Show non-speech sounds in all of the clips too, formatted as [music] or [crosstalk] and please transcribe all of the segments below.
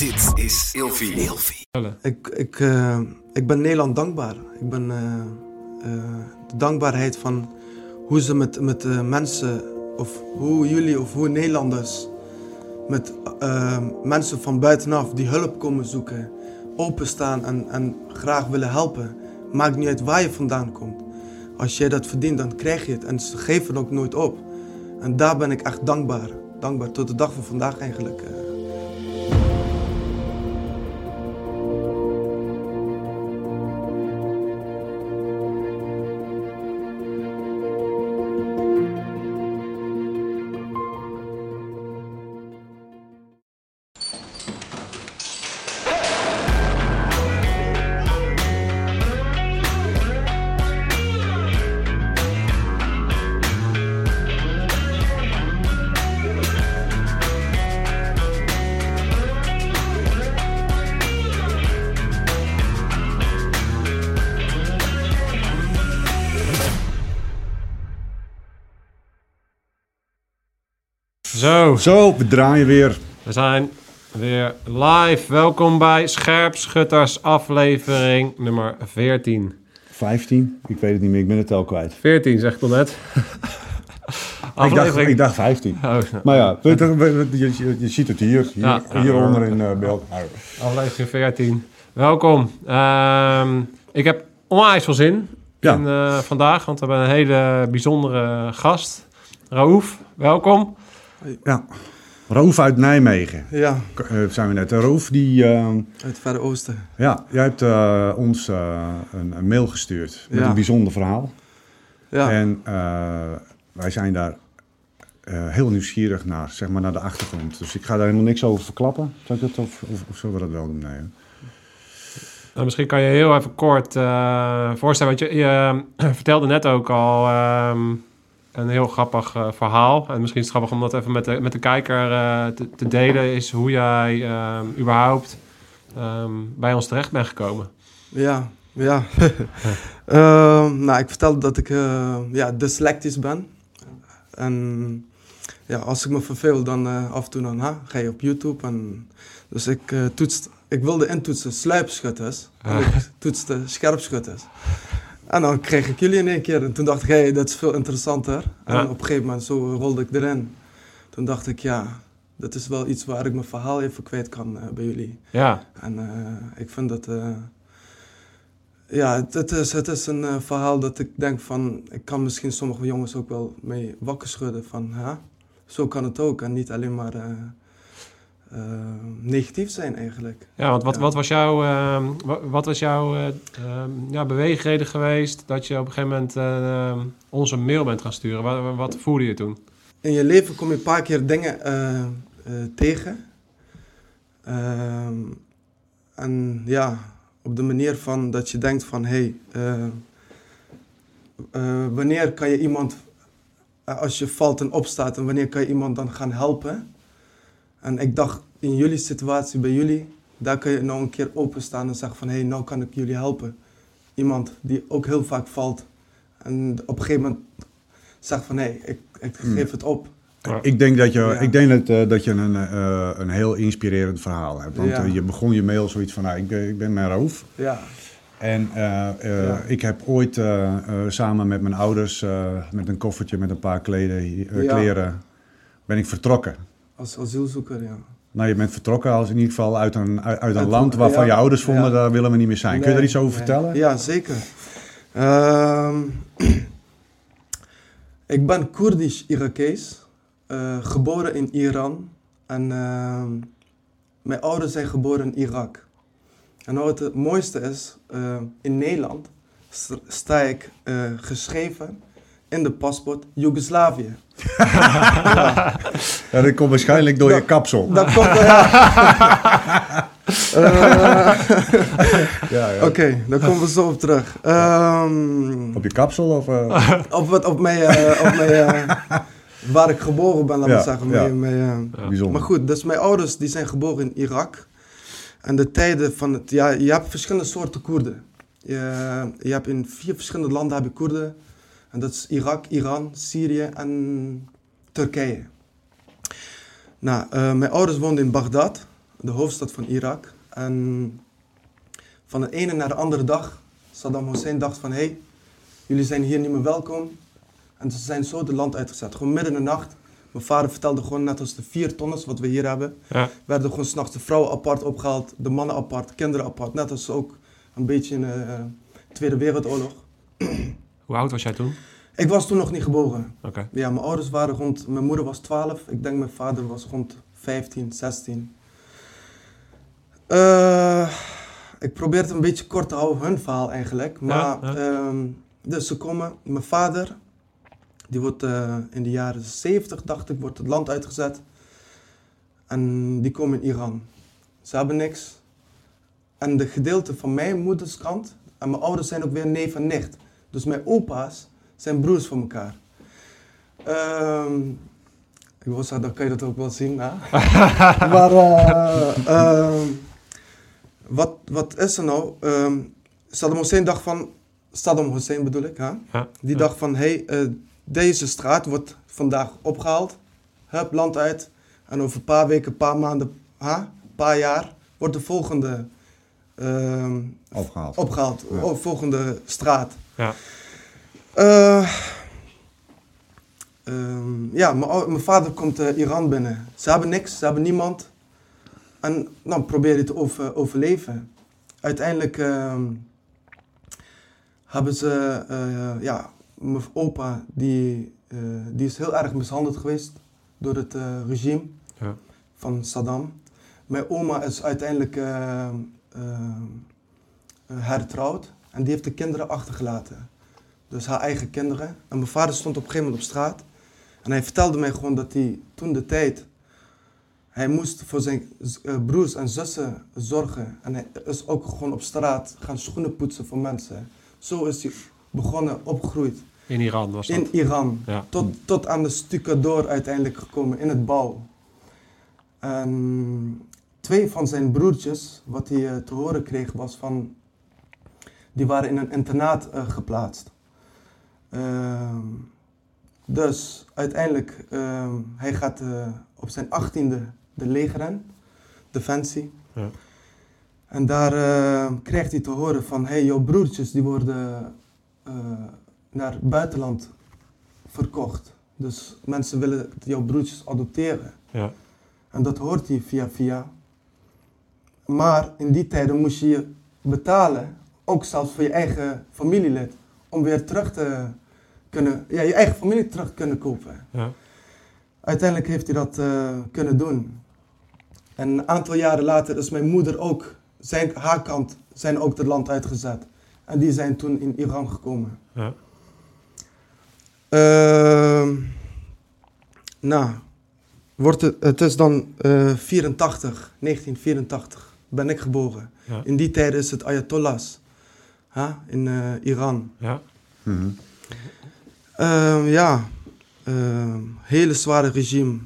Dit is Ilfie. Ilfie. Ik, ik, eh, ik ben Nederland dankbaar. Ik ben eh, eh, de dankbaarheid van hoe ze met, met eh, mensen, of hoe jullie of hoe Nederlanders met mensen van buitenaf die hulp komen zoeken, openstaan en, en graag willen helpen. Maakt niet uit waar je vandaan komt. Als jij dat verdient, dan krijg je het. En ze geven ook nooit op. En daar ben ik echt dankbaar. Dankbaar tot de dag van vandaag eigenlijk. Zo, we draaien weer. we zijn weer live. Welkom bij Scherpschutters aflevering nummer 14. 15? Ik weet het niet meer, ik ben het tel kwijt. 14 zeg ik al net. [laughs] Ik dacht, ik dacht 15. Oh, Maar ja, je, je, je ziet het hier, hier Ja. hieronder in uh, beeld. Nou, aflevering 14. Welkom. Ehm, ik heb onwijs veel zin Ja. in, eh, vandaag, want we hebben een hele bijzondere gast. Raouf, welkom. Ja. Roof uit Nijmegen Ja, eh, zijn we net. Roof, die, eh, uit het Verre Oosten. ja, jij hebt eh, ons eh, een, een mail gestuurd met Ja. een bijzonder verhaal. Ja. En eh, wij zijn daar eh, heel nieuwsgierig naar, zeg maar, naar de achtergrond. Dus ik ga daar helemaal niks over verklappen. Zal ik dat, of, of, of zullen we dat wel doen? Nee. hè? Nou, misschien kan je heel even kort eh, voorstellen, want je, je [clears throat] vertelde net ook al ehm, een heel grappig eh, verhaal. En misschien is het grappig om dat even met de, met de kijker eh, te, te delen, is hoe jij ehm, überhaupt ehm, bij ons terecht bent gekomen. Ja, ja. [laughs] [laughs] Ehm, nou, ik vertelde dat ik eh, ja, dyslectisch ben. En ja, als ik me verveel, dan eh, af en toe dan, ha, ga je op YouTube. En, dus ik, eh toetst, ik wilde intoetsen sluipschutters. [laughs] En ik toetste scherpschutters. En dan kreeg ik jullie in één keer. En toen dacht ik, hé, hey, dat is veel interessanter. En Ja. op een gegeven moment, zo rolde ik erin. Toen dacht ik, ja, dat is wel iets waar ik mijn verhaal even kwijt kan eh, bij jullie. Ja, En eh, ik vind dat. eh, ja, het, het is, het is een verhaal dat ik denk van. Ik kan misschien sommige jongens ook wel mee wakker schudden. Van ja, zo kan het ook. En niet alleen maar eh, negatief zijn eigenlijk. ja want wat, Ja. wat was jouw, ehm, wa- wat was jouw ehm, ja, beweegreden geweest dat je op een gegeven moment eh, onze mail bent gaan sturen? Wat, wat voelde je toen? In je leven kom je een paar keer dingen eh, tegen. Ehm, en ja, op de manier van dat je denkt van hé, hey, wanneer kan je iemand, als je valt en opstaat, en wanneer kan je iemand dan gaan helpen? En ik dacht in jullie situatie, bij jullie, daar kun je nou een keer openstaan en zeggen van hé, hey, nou kan ik jullie helpen. Iemand die ook heel vaak valt en op een gegeven moment zegt van hé, hey, ik, ik Hmm. geef het op. Ja. Ik denk dat je, Ja. ik denk dat, eh, dat je een, eh, een heel inspirerend verhaal hebt. Want Ja. eh, je begon je mail zoiets van, nou, ik, ben- ik ben mijn Roof. Ja, En eh, eh, Ja. ik heb ooit eh, eh, samen met mijn ouders, eh, met een koffertje met een paar kleden, eh, Ja. kleren, ben ik vertrokken. Als asielzoeker, ja. Nou, je bent vertrokken als in ieder geval uit een, uit, uit een Uit- land waarvan ja. je ouders vonden, Ja. daar willen we niet meer zijn. Kun je daar iets over nee. vertellen? Ja, zeker. Ehm, [clears throat] ik ben Koerdisch-Irakees, eh, geboren in Iran. En ehm, mijn ouders zijn geboren in Irak. En wat het mooiste is, eh, in Nederland st- sta ik eh, geschreven in de paspoort Joegoslavië. [laughs] Ja, dat komt waarschijnlijk door je kapsel. Dat komt ja. [laughs] Eh, Ja, ja. Oké, daar komen we zo op terug. Ehm, Op je kapsel of... eh, Op, wat, op mijn, eh, op mijn eh, waar ik geboren ben, laat Ja, maar zeggen. ja. Mijn, mijn, eh, Bijzonder. Maar goed, dus mijn ouders die zijn geboren in Irak. En de tijden van het... Ja, je hebt verschillende soorten Koerden. Je, je hebt in vier verschillende landen heb je Koerden. En dat is Irak, Iran, Syrië en Turkije. Nou, eh, mijn ouders woonden in Bagdad. de hoofdstad van Irak. En van de ene naar de andere dag, Saddam Hussein dacht van, hé, hey, jullie zijn hier niet meer welkom. En ze zijn zo het land uitgezet. Gewoon midden in de nacht. Mijn vader vertelde gewoon net als de vier tonnes wat we hier hebben. Ja. Werden gewoon s'nachts de vrouwen apart opgehaald, de mannen apart, kinderen apart. Net als ook een beetje in de eh, Tweede Wereldoorlog. Hoe oud was jij toen? Ik was toen nog niet geboren. Oké. Ja, mijn ouders waren rond, mijn moeder was 12, ik denk mijn vader was rond 15, 16. Eh, ik probeer het een beetje kort te houden, hun verhaal eigenlijk. Maar, ja. ehm, dus ze komen, mijn vader, die wordt eh, in de jaren 70, dacht ik, wordt het land uitgezet. En die komen in Iran. Ze hebben niks. En de gedeelte van mijn moederskant, en mijn ouders zijn ook weer neef en nicht. Dus mijn opa's zijn broers van elkaar. Ehm, ik wil zeggen, dan kan je dat ook wel zien. Hè? [laughs] maar ehm, wat, wat is er nou? Ehm, Saddam Hussein dacht van, Saddam Hussein bedoel ik, hè? Ja. die ja. dacht van, hé, hey, eh, deze straat wordt vandaag opgehaald, hup, land uit. En over een paar weken, een paar maanden, een paar jaar, wordt de volgende Opgehaald. opgehaald. Ja. Oh, volgende straat. Ja. Eh, ehm, ja, mijn vader komt eh, Iran binnen. Ze hebben niks, ze hebben niemand. En dan probeer je te over, overleven. Uiteindelijk ehm, hebben ze, eh, ja, mijn opa, die, die is heel erg mishandeld geweest door het regime Ja. van Saddam. Mijn oma is uiteindelijk eh, eh, eh, hertrouwd en die heeft de kinderen achtergelaten. Dus haar eigen kinderen. En mijn vader stond op een gegeven moment op straat. En hij vertelde mij gewoon dat hij toen de tijd... Hij moest voor zijn eh, broers en zussen zorgen. En hij is ook gewoon op straat gaan schoenen poetsen voor mensen. Zo is hij begonnen, opgegroeid. In Iran was dat. In Iran. Ja. Tot, tot aan de stucadoor uiteindelijk gekomen, in het bouw. En twee van zijn broertjes, wat hij eh, te horen kreeg, was van... Die waren in een internaat eh, geplaatst. Ehm, dus uiteindelijk, ehm, hij gaat eh, op zijn achttiende de leger in, Defensie. Ja. En daar eh, krijgt hij te horen van, hey, jouw broertjes die worden eh, naar het buitenland verkocht. Dus mensen willen jouw broertjes adopteren. Ja. En dat hoort hij via via. Maar in die tijden moest je je betalen, ook zelfs voor je eigen familielid, om weer terug te kunnen, ja, je eigen familie terug te kunnen kopen. Ja. Uiteindelijk heeft hij dat eh, kunnen doen. En een aantal jaren later is mijn moeder ook, zijn, haar kant, zijn ook het land uitgezet. En die zijn toen in Iran gekomen. Ja. Ehm, nou, wordt het, het is dan eh 84, 1984 ben ik geboren. Ja. In die tijd is het Ayatollahs hè, in eh, Iran. Ja. Mhm. Ehm, ja, ehm, hele zware regime.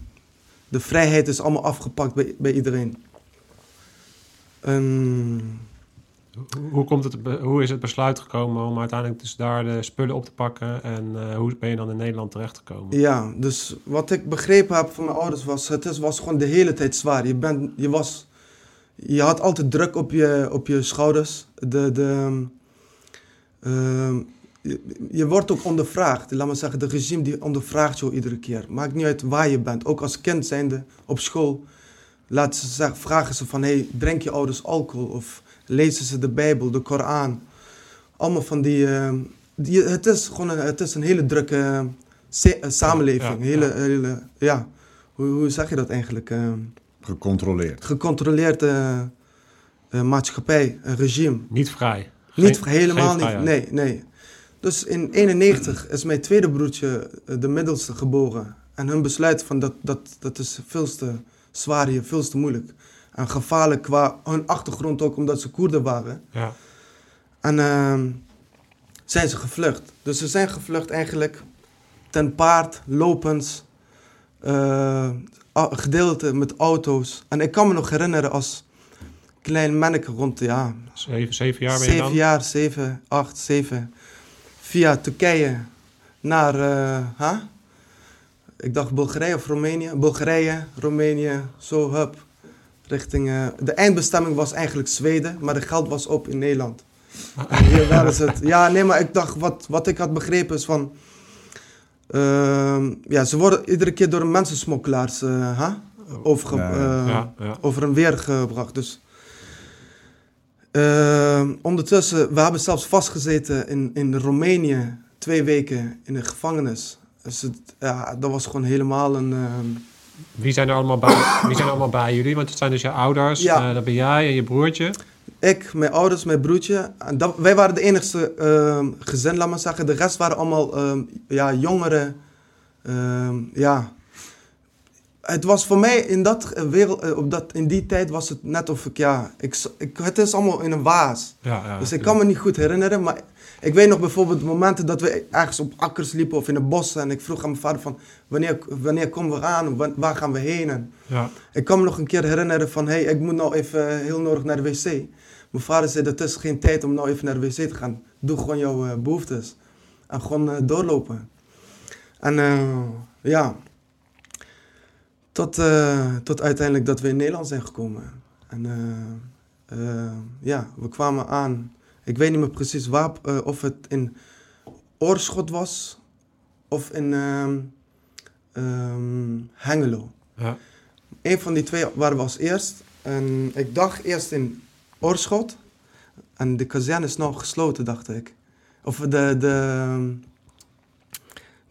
De vrijheid is allemaal afgepakt bij, bij iedereen. Ehm, Hoe, komt het, hoe is het besluit gekomen om uiteindelijk dus daar de spullen op te pakken? En eh, hoe ben je dan in Nederland terechtgekomen? Ja, dus wat ik begrepen heb van mijn ouders was, het is, was gewoon de hele tijd zwaar. Je, bent, je, was, je had altijd druk op je, op je schouders. De, de, ehm, je, je wordt ook ondervraagd. Laat maar zeggen, de regime die ondervraagt jou iedere keer. Maakt niet uit waar je bent. Ook als kind zijnde op school. Laten ze zeggen, vragen ze van, hey, drink je ouders alcohol? Of lezen ze de Bijbel, de Koran? Allemaal van die... ehm, die het is gewoon een, het is een hele drukke se- eh, samenleving. Ja, hele, ja. hele, ja. Hoe, hoe zeg je dat eigenlijk? Ehm, Gecontroleerd. gecontroleerde eh, maatschappij, een regime. Niet vrij. Niet helemaal niet. Nee, nee. Dus in 91 is mijn tweede broertje, eh, de middelste, geboren. En hun besluit van dat, dat, dat is veel te zwaar hier, veel te moeilijk. En gevaarlijk qua hun achtergrond ook, omdat ze Koerden waren. Ja. En ehm, zijn ze gevlucht. Dus ze zijn gevlucht eigenlijk ten paard, lopens, eh, gedeelte met auto's. En ik kan me nog herinneren als klein manneke rond, ja, Zeven, zeven jaar ben je zeven dan? jaar, zeven, acht, zeven. Via Turkije naar, huh? ik dacht Bulgarije of Roemenië. Bulgarije, Roemenië, zo hup. richting... eh, de eindbestemming was eigenlijk Zweden, maar de geld was op in Nederland. En hier waren ze het. Ja, nee, maar ik dacht, wat, wat ik had begrepen is van... ehm, ja, ze worden iedere keer door mensensmokkelaars eh, hè, overge, Ja, ja. ja, ja. over en weer gebracht. Dus ehm, ondertussen, we hebben zelfs vastgezeten in, in Roemenië twee weken in de gevangenis. Dus het, ja, dat was gewoon helemaal een. ehm, Wie zijn er allemaal bij, [coughs] wie zijn er allemaal bij jullie? Want het zijn dus je ouders, Ja. eh, dat ben jij en je broertje. ik, mijn ouders, mijn broertje. Dat, wij waren de enigste ehm, gezin, laat maar zeggen. De rest waren allemaal ja, jongeren. Ja. Het was voor mij in, dat eh, wereld, eh, op dat, in die tijd was het net of ik, ja, ik, het is allemaal in een waas. Ja, ja, Dus ik kan me niet goed herinneren, maar ik weet nog bijvoorbeeld momenten dat we ergens op akkers liepen of in een bos. En ik vroeg aan mijn vader van, wanneer, wanneer komen we aan? Wa- Waar gaan we heen? En Ja, ik kan me nog een keer herinneren van, hé, hey, ik moet nou even heel nodig naar de wc. Mijn vader zei, dat is geen tijd om nou even naar de wc te gaan. Doe gewoon jouw eh, behoeftes. En gewoon doorlopen. En ja, tot, eh, tot uiteindelijk dat we in Nederland zijn gekomen. En eh, eh, ja, we kwamen aan. Ik weet niet meer precies waar, of het in Oorschot was of in ehm, ehm, Hengelo. ja. Een van die twee waren we als eerst. En ik dacht eerst in Oorschot. En de kazerne is nou gesloten, dacht ik. Of de, de,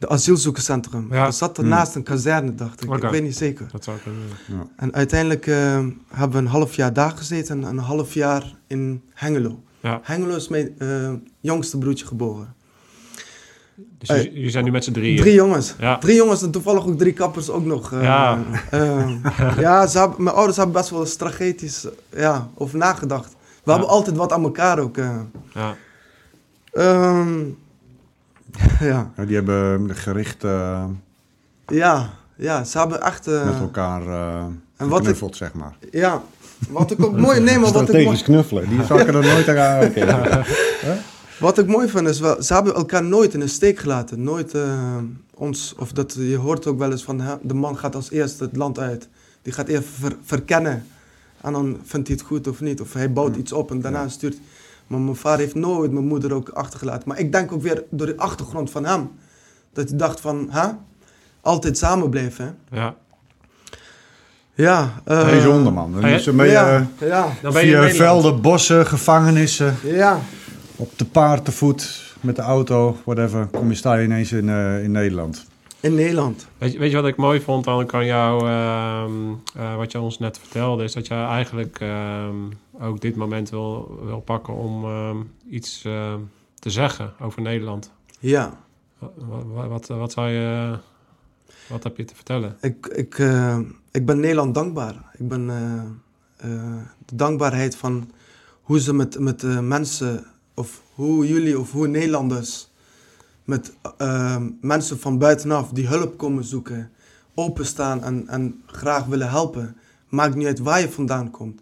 de asielzoekerscentrum. Ja. Dat zat Hmm. ernaast een kazerne, dacht ik. Ik weet niet zeker. Dat zou kunnen. Ja. En uiteindelijk eh, hebben we een half jaar daar gezeten en een half jaar in Hengelo. Ja. Hengelo is mijn eh, jongste broertje geboren. Dus jullie zijn nu met z'n drieën. Drie jongens. Ja. Drie jongens en toevallig ook drie kappers ook nog. eh, Ja. ja, ze hebben, mijn ouders hebben best wel strategisch ja, over nagedacht. We Ja. hebben altijd wat aan elkaar ook. eh. Ja. Ehm, [laughs] ja. Ja, die hebben gericht eh, ja, ja, ze hebben echt... eh, met elkaar eh en wat ik, zeg maar. ja, wat ik ook mooi... Nee, maar wat ik, mooi, knuffelen, die zou ik er nooit aan [laughs] wat ik mooi vind is, wel, ze hebben elkaar nooit in de steek gelaten. Nooit ons... Of dat, je hoort ook wel eens van, hè, de man gaat als eerste het land uit. Die gaat even ver- verkennen. En dan vindt hij het goed of niet. Of hij bouwt Ja. iets op en daarna Ja. stuurt... Maar mijn vader heeft nooit mijn moeder ook achtergelaten. Maar ik denk ook weer door de achtergrond van hem. Dat hij dacht van, hè? Altijd samen blijven. ja. Ja. eh, Hij is onderman. Dan Ah, is beetje ja, ja, Dan ben je in via velden, bossen, gevangenissen, ja. op de paard, te voet, met de auto, whatever. Kom je, sta je ineens in, eh, in Nederland. In Nederland. Weet, je, weet je wat ik mooi vond dan kan jou, ehm, eh, wat je ons net vertelde, is dat je eigenlijk ehm, ook dit moment wil, wil pakken om ehm, iets te zeggen over Nederland. Ja. Wat, wat, wat, zou je, wat heb je te vertellen? Ik, ik, eh, ik ben Nederland dankbaar. Ik ben eh, de dankbaarheid van hoe ze met, met mensen, of hoe jullie of hoe Nederlanders met eh, mensen van buitenaf die hulp komen zoeken, openstaan en, en graag willen helpen. Maakt niet uit waar je vandaan komt.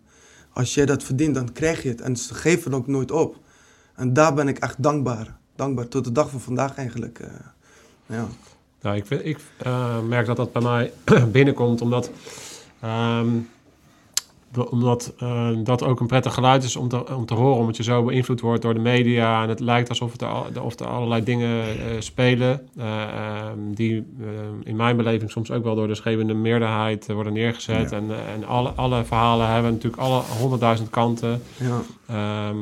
Als jij dat verdient, dan krijg je het. En ze geven ook nooit op. En daar ben ik echt dankbaar. Dankbaar tot de dag van vandaag eigenlijk. eh, ja. Nou, ik, ik eh, merk dat dat bij mij [clears throat] binnenkomt, omdat, ehm, omdat eh, dat ook een prettig geluid is om te, om te horen, omdat je zo beïnvloed wordt door de media. En het lijkt alsof, het er, of er allerlei dingen eh, spelen eh, ehm, die in mijn beleving soms ook wel door de schreeuwende meerderheid worden neergezet. Ja. En, en alle, alle verhalen hebben natuurlijk alle honderdduizend kanten. Ja. Ehm,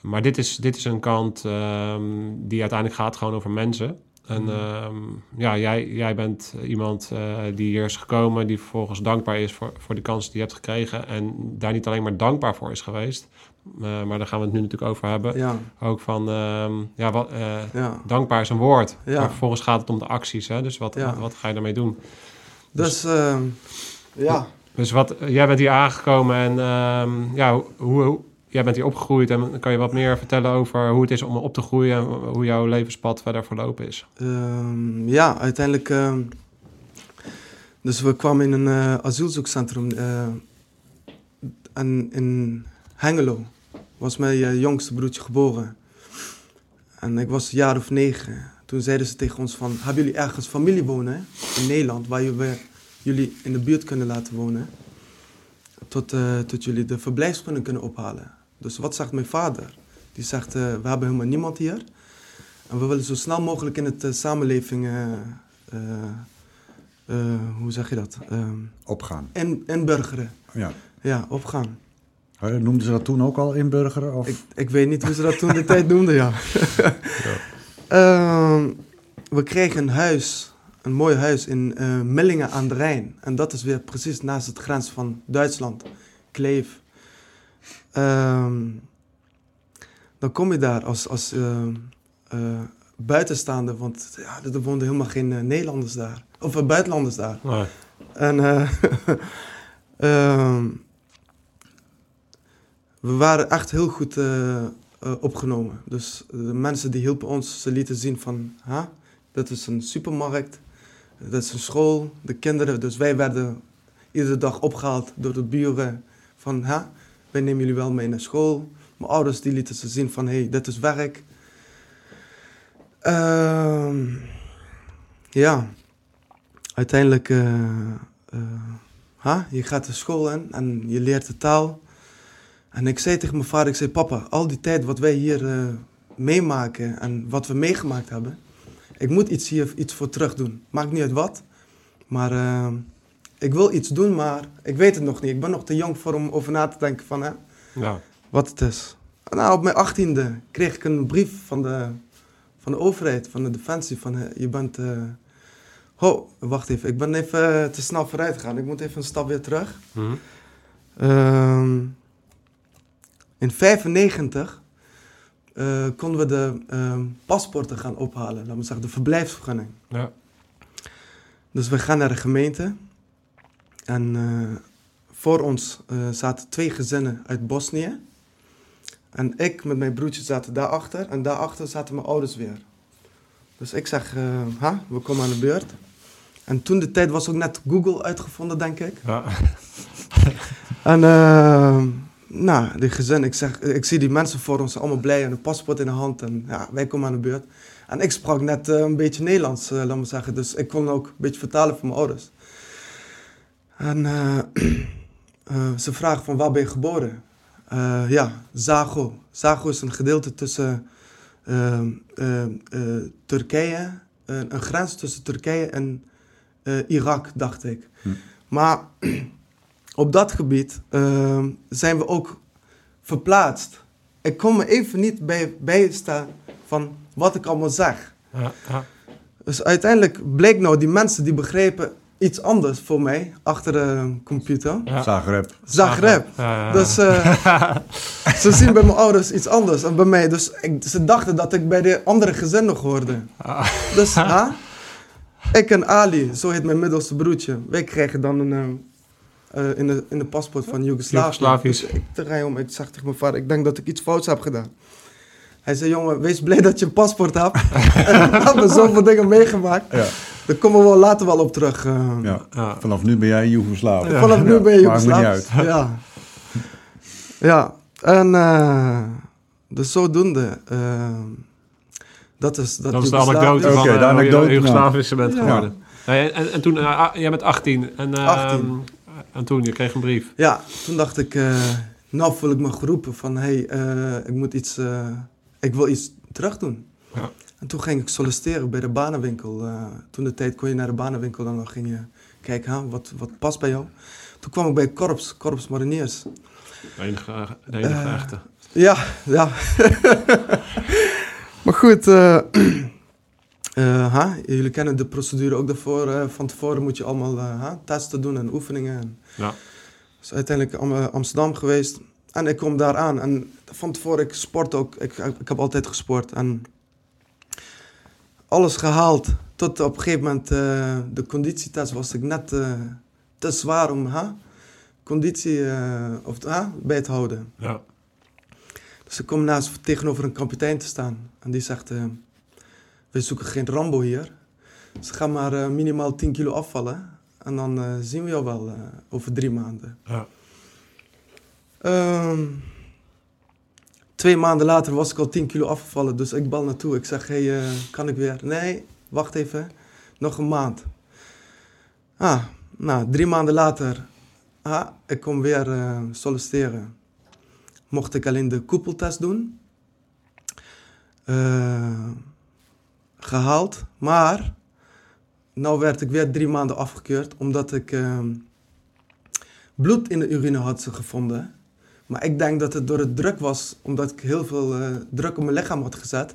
maar dit is, dit is een kant ehm, die uiteindelijk gaat gewoon over mensen. En ehm, ja, jij, jij bent iemand eh, die hier is gekomen, die vervolgens dankbaar is voor, voor de kans die je hebt gekregen. En daar niet alleen maar dankbaar voor is geweest, eh, maar daar gaan we het nu natuurlijk over hebben. Ja. Ook van, ehm, ja, wat, eh, ja. dankbaar is een woord. Ja. Maar vervolgens gaat het om de acties. Hè? Dus wat, wat, wat ga je daarmee doen? Dus eh, ja, Dus wat, jij bent hier aangekomen en ehm, ja, hoe, hoe, jij bent hier opgegroeid. En kan je wat meer vertellen over hoe het is om op te groeien en hoe jouw levenspad verder verlopen is? Ehm, ja, uiteindelijk. ehm, dus we kwamen in een eh, asielzoekcentrum. eh, en in Hengelo was mijn eh, jongste broertje geboren. En ik was een jaar of negen. Toen zeiden ze tegen ons van, hebben jullie ergens familie wonen in Nederland... waar we jullie in de buurt kunnen laten wonen? tot, tot jullie de verblijfsvergunning kunnen ophalen. Dus wat zegt mijn vader? Die zegt, eh, we hebben helemaal niemand hier. En we willen zo snel mogelijk in het eh, samenleving, eh, hoe zeg je dat, Ehm Opgaan. in, inburgeren. Ja. Ja, opgaan. Noemden ze dat toen ook al inburgeren? Of? Ik, ik weet niet hoe ze dat toen de tijd noemden, [laughs] ja. Ehm, we kregen een huis, een mooi huis in eh, Millingen aan de Rijn. En dat is weer precies naast het grens van Duitsland, Kleef. Ehm, dan kom je daar als, als eh, eh, buitenstaander, want ja, er woonden helemaal geen eh, Nederlanders daar. Of eh, buitenlanders daar. Nee. En eh, [laughs] ehm, we waren echt heel goed opgenomen. Dus de mensen die hielpen ons, ze lieten zien van, ha, dat is een supermarkt, dat is een school, de kinderen. Dus wij werden iedere dag opgehaald door de buren van, ha, wij nemen jullie wel mee naar school. Mijn ouders die lieten ze zien van, hé, hey, dit is werk. Ehm, ja, uiteindelijk, ha, je gaat de school in en je leert de taal. En ik zei tegen mijn vader, ik zei, papa, al die tijd wat wij hier eh, meemaken en wat we meegemaakt hebben, ik moet iets hier iets voor terug doen. Maakt niet uit wat, maar eh, ik wil iets doen, maar ik weet het nog niet. Ik ben nog te jong voor om over na te denken van, hè, Ja. wat het is. Nou, op mijn achttiende kreeg ik een brief van de, van de overheid, van de defensie, van eh, je bent... Ho, wacht even, ik ben even eh, te snel vooruit gegaan. Ik moet even een stap weer terug. Mhm. Ehm, in 95 eh, konden we de ehm, paspoorten gaan ophalen, laten we zeggen, de verblijfsvergunning. Ja. Dus we gaan naar de gemeente. En eh, voor ons eh, zaten twee gezinnen uit Bosnië. En ik met mijn broertje zaten daarachter. En daarachter zaten mijn ouders weer. Dus ik zeg, eh, ha, we komen aan de beurt. En toen de tijd was ook net Google uitgevonden, denk ik. Ja. [laughs] En nou, die gezin, ik, zeg, ik zie die mensen voor ons allemaal blij en een paspoort in de hand. En ja, wij komen aan de beurt. En ik sprak net een beetje Nederlands, laat maar zeggen. Dus ik kon ook een beetje vertalen voor mijn ouders. En uh, [clears throat] ze vragen van waar ben je geboren? ja, Zago. Zago is een gedeelte tussen ehm, Turkije, een grens tussen Turkije en Irak, dacht ik. Hm. Maar [clears throat] op dat gebied uh, zijn we ook verplaatst. Ik kon me even niet bij, bijstaan van wat ik allemaal zeg. Ja, ja. Dus uiteindelijk bleek nou, die mensen die begrepen iets anders voor mij achter de computer. Ja. Zagreb. Zagreb. Ja, dus uh, [laughs] ze zien bij mijn ouders iets anders dan bij mij. Dus ik, ze dachten dat ik bij de andere gezin nog hoorde. Dus [laughs] ha? ik en Ali, zo heet mijn middelste broertje, wij kregen dan een... Uh, in, de, in de paspoort van Joegoslavië. Dus ik draai om, ik zeg tegen mijn vader, ik denk dat ik iets fouts heb gedaan. Hij zei, jongen, wees blij dat je een paspoort hebt. [laughs] en we hebben zoveel dingen meegemaakt. Ja. Daar komen we wel later wel op terug. Uh, ja. ja. Vanaf nu ben jij Joegoslaaf. Ja. Vanaf nu ben je Joegoslaaf. Maakt me niet uit. [laughs] Ja. ja, en uh, dus zodoende... dat is, dat, dat is de anekdote van okay, uh, de anekdote, je Joegoslavische bent ja. geworden. En, en, en, toen, uh, jij bent 18 en, uh, 18. en toen, je kreeg een brief. Ja, toen dacht ik, uh, nou voel ik me geroepen van, hé, hey, ik moet iets, uh, ik wil iets terug doen. Ja. En toen ging ik solliciteren bij de banenwinkel. Uh, toen de tijd kon je naar de banenwinkel en dan ging je kijken, huh, wat, wat past bij jou. Toen kwam ik bij Korps, Korps Mariniers. De enige, de enige echte. Ja, ja. [laughs] maar goed, [clears throat] uh, jullie kennen de procedure ook daarvoor. Van tevoren moet je allemaal testen doen en oefeningen. En ja. Dus uiteindelijk Amsterdam geweest. En ik kom daar aan. En van tevoren, ik sport ook. Ik, ik heb altijd gesport. En alles gehaald. Tot op een gegeven moment uh, de conditietest was ik net uh, te zwaar om conditie uh, of, bij te houden. Ja. Dus ik kom naast tegenover een kapitein te staan. En die zegt, we zoeken geen Rambo hier. Dus ga maar minimaal 10 kilo afvallen. En dan zien we jou wel over drie maanden. Ja. Um, twee maanden later was ik al 10 kilo afgevallen, dus ik bal naartoe. Ik zeg, hey, uh, kan ik weer? Nee, wacht even, nog een maand. Ah, nou, drie maanden later ah, ik kom weer eh, solliciteren. Mocht ik alleen de koepeltest doen. Eh, gehaald, maar nou werd ik weer drie maanden afgekeurd omdat ik bloed in de urine had gevonden. Maar ik denk dat het door het druk was, omdat ik heel veel eh, druk op mijn lichaam had gezet.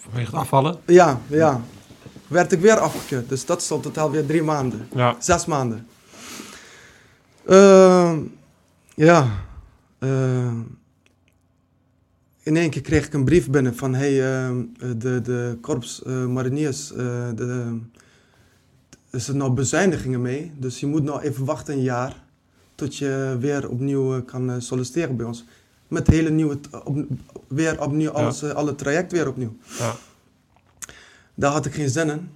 Vanwege het afvallen? Ja, ja. Werd ik weer afgekeurd. Dus dat is al totaal weer drie maanden. Ja. Zes maanden. Ehm, ja. Ehm, in één keer kreeg ik een brief binnen van... Hey, ehm, de, de korps eh, mariniers... eh, de, er zijn nou bezuinigingen mee. Dus je moet nou even wachten een jaar... tot je weer opnieuw eh, kan eh, solliciteren bij ons. Met hele nieuwe... Op, weer opnieuw, alles, eh, alle traject weer opnieuw. Ja. Daar had ik geen zin in.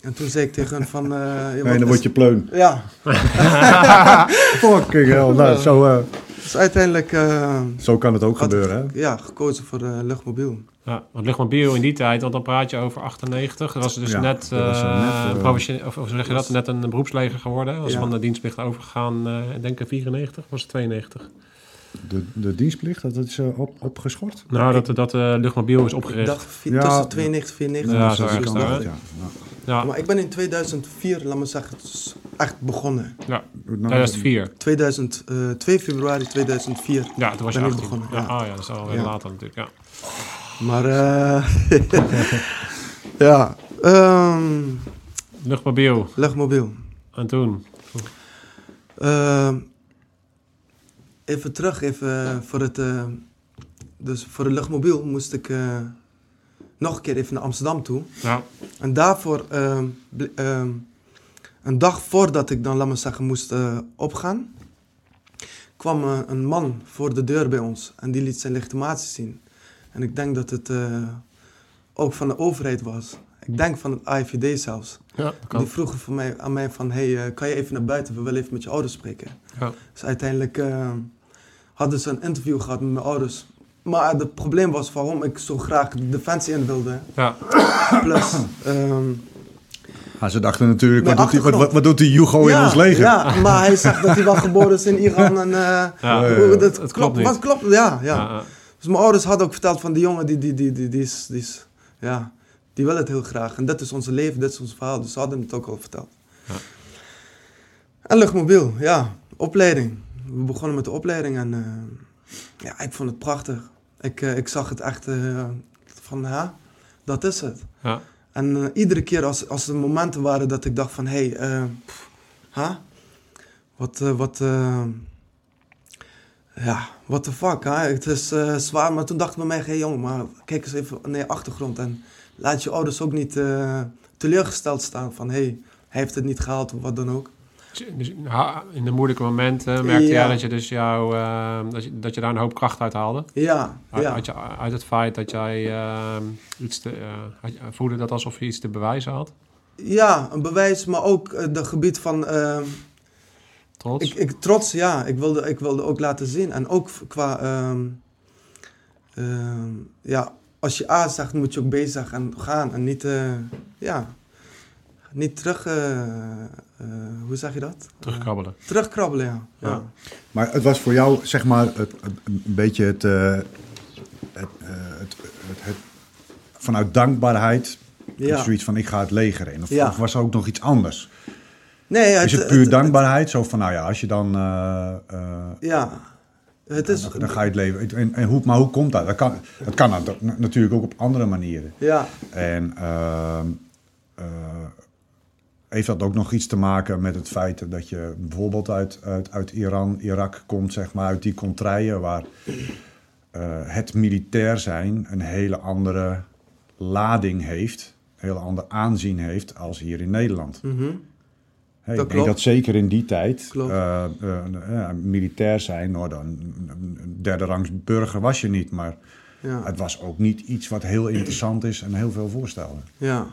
En toen zei ik tegen hen van... eh, [laughs] ja, Nee, dan is- word je pleun. Ja, [laughs] Fucking hell. Nou, zo, eh, dus uiteindelijk eh, zo kan het ook gebeuren, hè? ja, gekozen voor de luchtmobiel. Ja, want luchtmobiel in die tijd, want dan praat je over 98. Dat was dus Ja, net, dat was eh, net, eh, of, of zeg je dat, net een beroepsleger geworden. Was Ja. van de dienstplicht overgegaan, eh ik denk in 94, was het 92. De, de dienstplicht, dat is eh, op, opgeschort? Nou, dat, dat de luchtmobiel is Ik opgericht. dacht tussen ja. 92 en 94. Ja, of zo ergens daar, ik. hè? Ja. Maar ik ben in 2004, laat me zeggen, het is echt begonnen. ja, Nou, 2004. 2000, eh, 2 februari 2004. Ja, toen was je ik 18. begonnen, Ja, ja. Oh ja, dat is alweer Ja. later natuurlijk, ja. Maar eh [laughs] ja, ehm Luchtmobiel, luchtmobiel. en toen? Ehm, even terug, even voor het. eh, dus voor de luchtmobiel moest ik eh, nog een keer even naar Amsterdam toe. Ja, En daarvoor, ehm, ehm, een dag voordat ik dan, laat maar zeggen, moest eh, opgaan, kwam eh, een man voor de deur bij ons en die liet zijn legitimatie zien. En ik denk dat het eh, ook van de overheid was. Ik denk van het AIVD zelfs. ja Die vroegen voor mij, aan mij van, hey, kan je even naar buiten? We willen even met je ouders spreken. Ja. Dus uiteindelijk eh, hadden ze een interview gehad met mijn ouders. Maar het probleem was waarom ik zo graag de defensie in wilde. Ja, Plus, ehm, Ah, ze dachten natuurlijk, wat doet, die, wat, doet die Hugo in ons leger? Ja, maar hij zegt dat hij wel geboren is in Iran. En, eh, ja. Ja, ja. hoe- dat Het klopt niet. Wat klopt, ja, ja. Dus mijn ouders hadden ook verteld van die jongen, die, die, die, die, die, is, die, is, ja, die wil het heel graag. En dit is onze leven, dit is ons verhaal. Dus ze hadden het ook al verteld. Ja. En luchtmobiel, ja, opleiding. We begonnen met de opleiding en eh, ja, ik vond het prachtig. Ik, eh, ik zag het echt eh, van, ja, dat is het. ja. En eh, iedere keer als, als er momenten waren dat ik dacht van... Hé, hey, eh, huh? Wat, eh, wat... ja, what the fuck, hè? Het is zwaar, maar toen dacht ik bij mij... Hé hey, jongen, maar kijk eens even naar je achtergrond... en laat je ouders ook niet teleurgesteld staan van... Hé, hey, hij heeft het niet gehaald of wat dan ook. Dus- in de moeilijke momenten merkte Ja. jij dat je, dus jou, eh, dat, je, dat je daar een hoop kracht uit haalde? Ja, Uit, ja. uit, je, uit het feit dat jij eh, iets te, eh, voelde dat alsof je iets te bewijzen had? Ja, een bewijs, maar ook eh, de gebied van... eh, Trots? Ik, ik, trots, ja. Ik wilde, ik wilde ook laten zien. En ook qua... ehm, ehm, ja, als je A zegt, moet je ook B zeggen en gaan. En niet, eh, ja... Niet terug... eh, eh, hoe zeg je dat? Terugkrabbelen. Eh, terugkrabbelen, ja. ja. Ja. Maar het was voor jou, zeg maar, het, het- een beetje het, eh, het, eh, het, het, het- vanuit dankbaarheid, Ja. zoiets van ik ga het leger in. Of, Ja. of was er ook nog iets anders? Nee, Is het puur dankbaarheid? Zo van, nou ja, als je dan, eh, eh, Ja. Het is... dan, dan ga je het leven. En, en hoe, maar hoe komt dat? Dat kan, dat kan na- natuurlijk ook op andere manieren. Ja. En ehm, eh, heeft dat ook nog iets te maken met het feit dat je bijvoorbeeld uit, uit, uit Iran, Irak komt, zeg maar, uit die contraien waar eh, het militair zijn een hele andere lading heeft, een hele ander aanzien heeft als hier in Nederland. Mhm. Hè, Dat ik denk dat zeker in die tijd eh, eh, militair zijn, nou, dan, derde rangs burger was je niet, maar Ja. het was ook niet iets wat heel interessant is en heel veel voorstelde. Ja.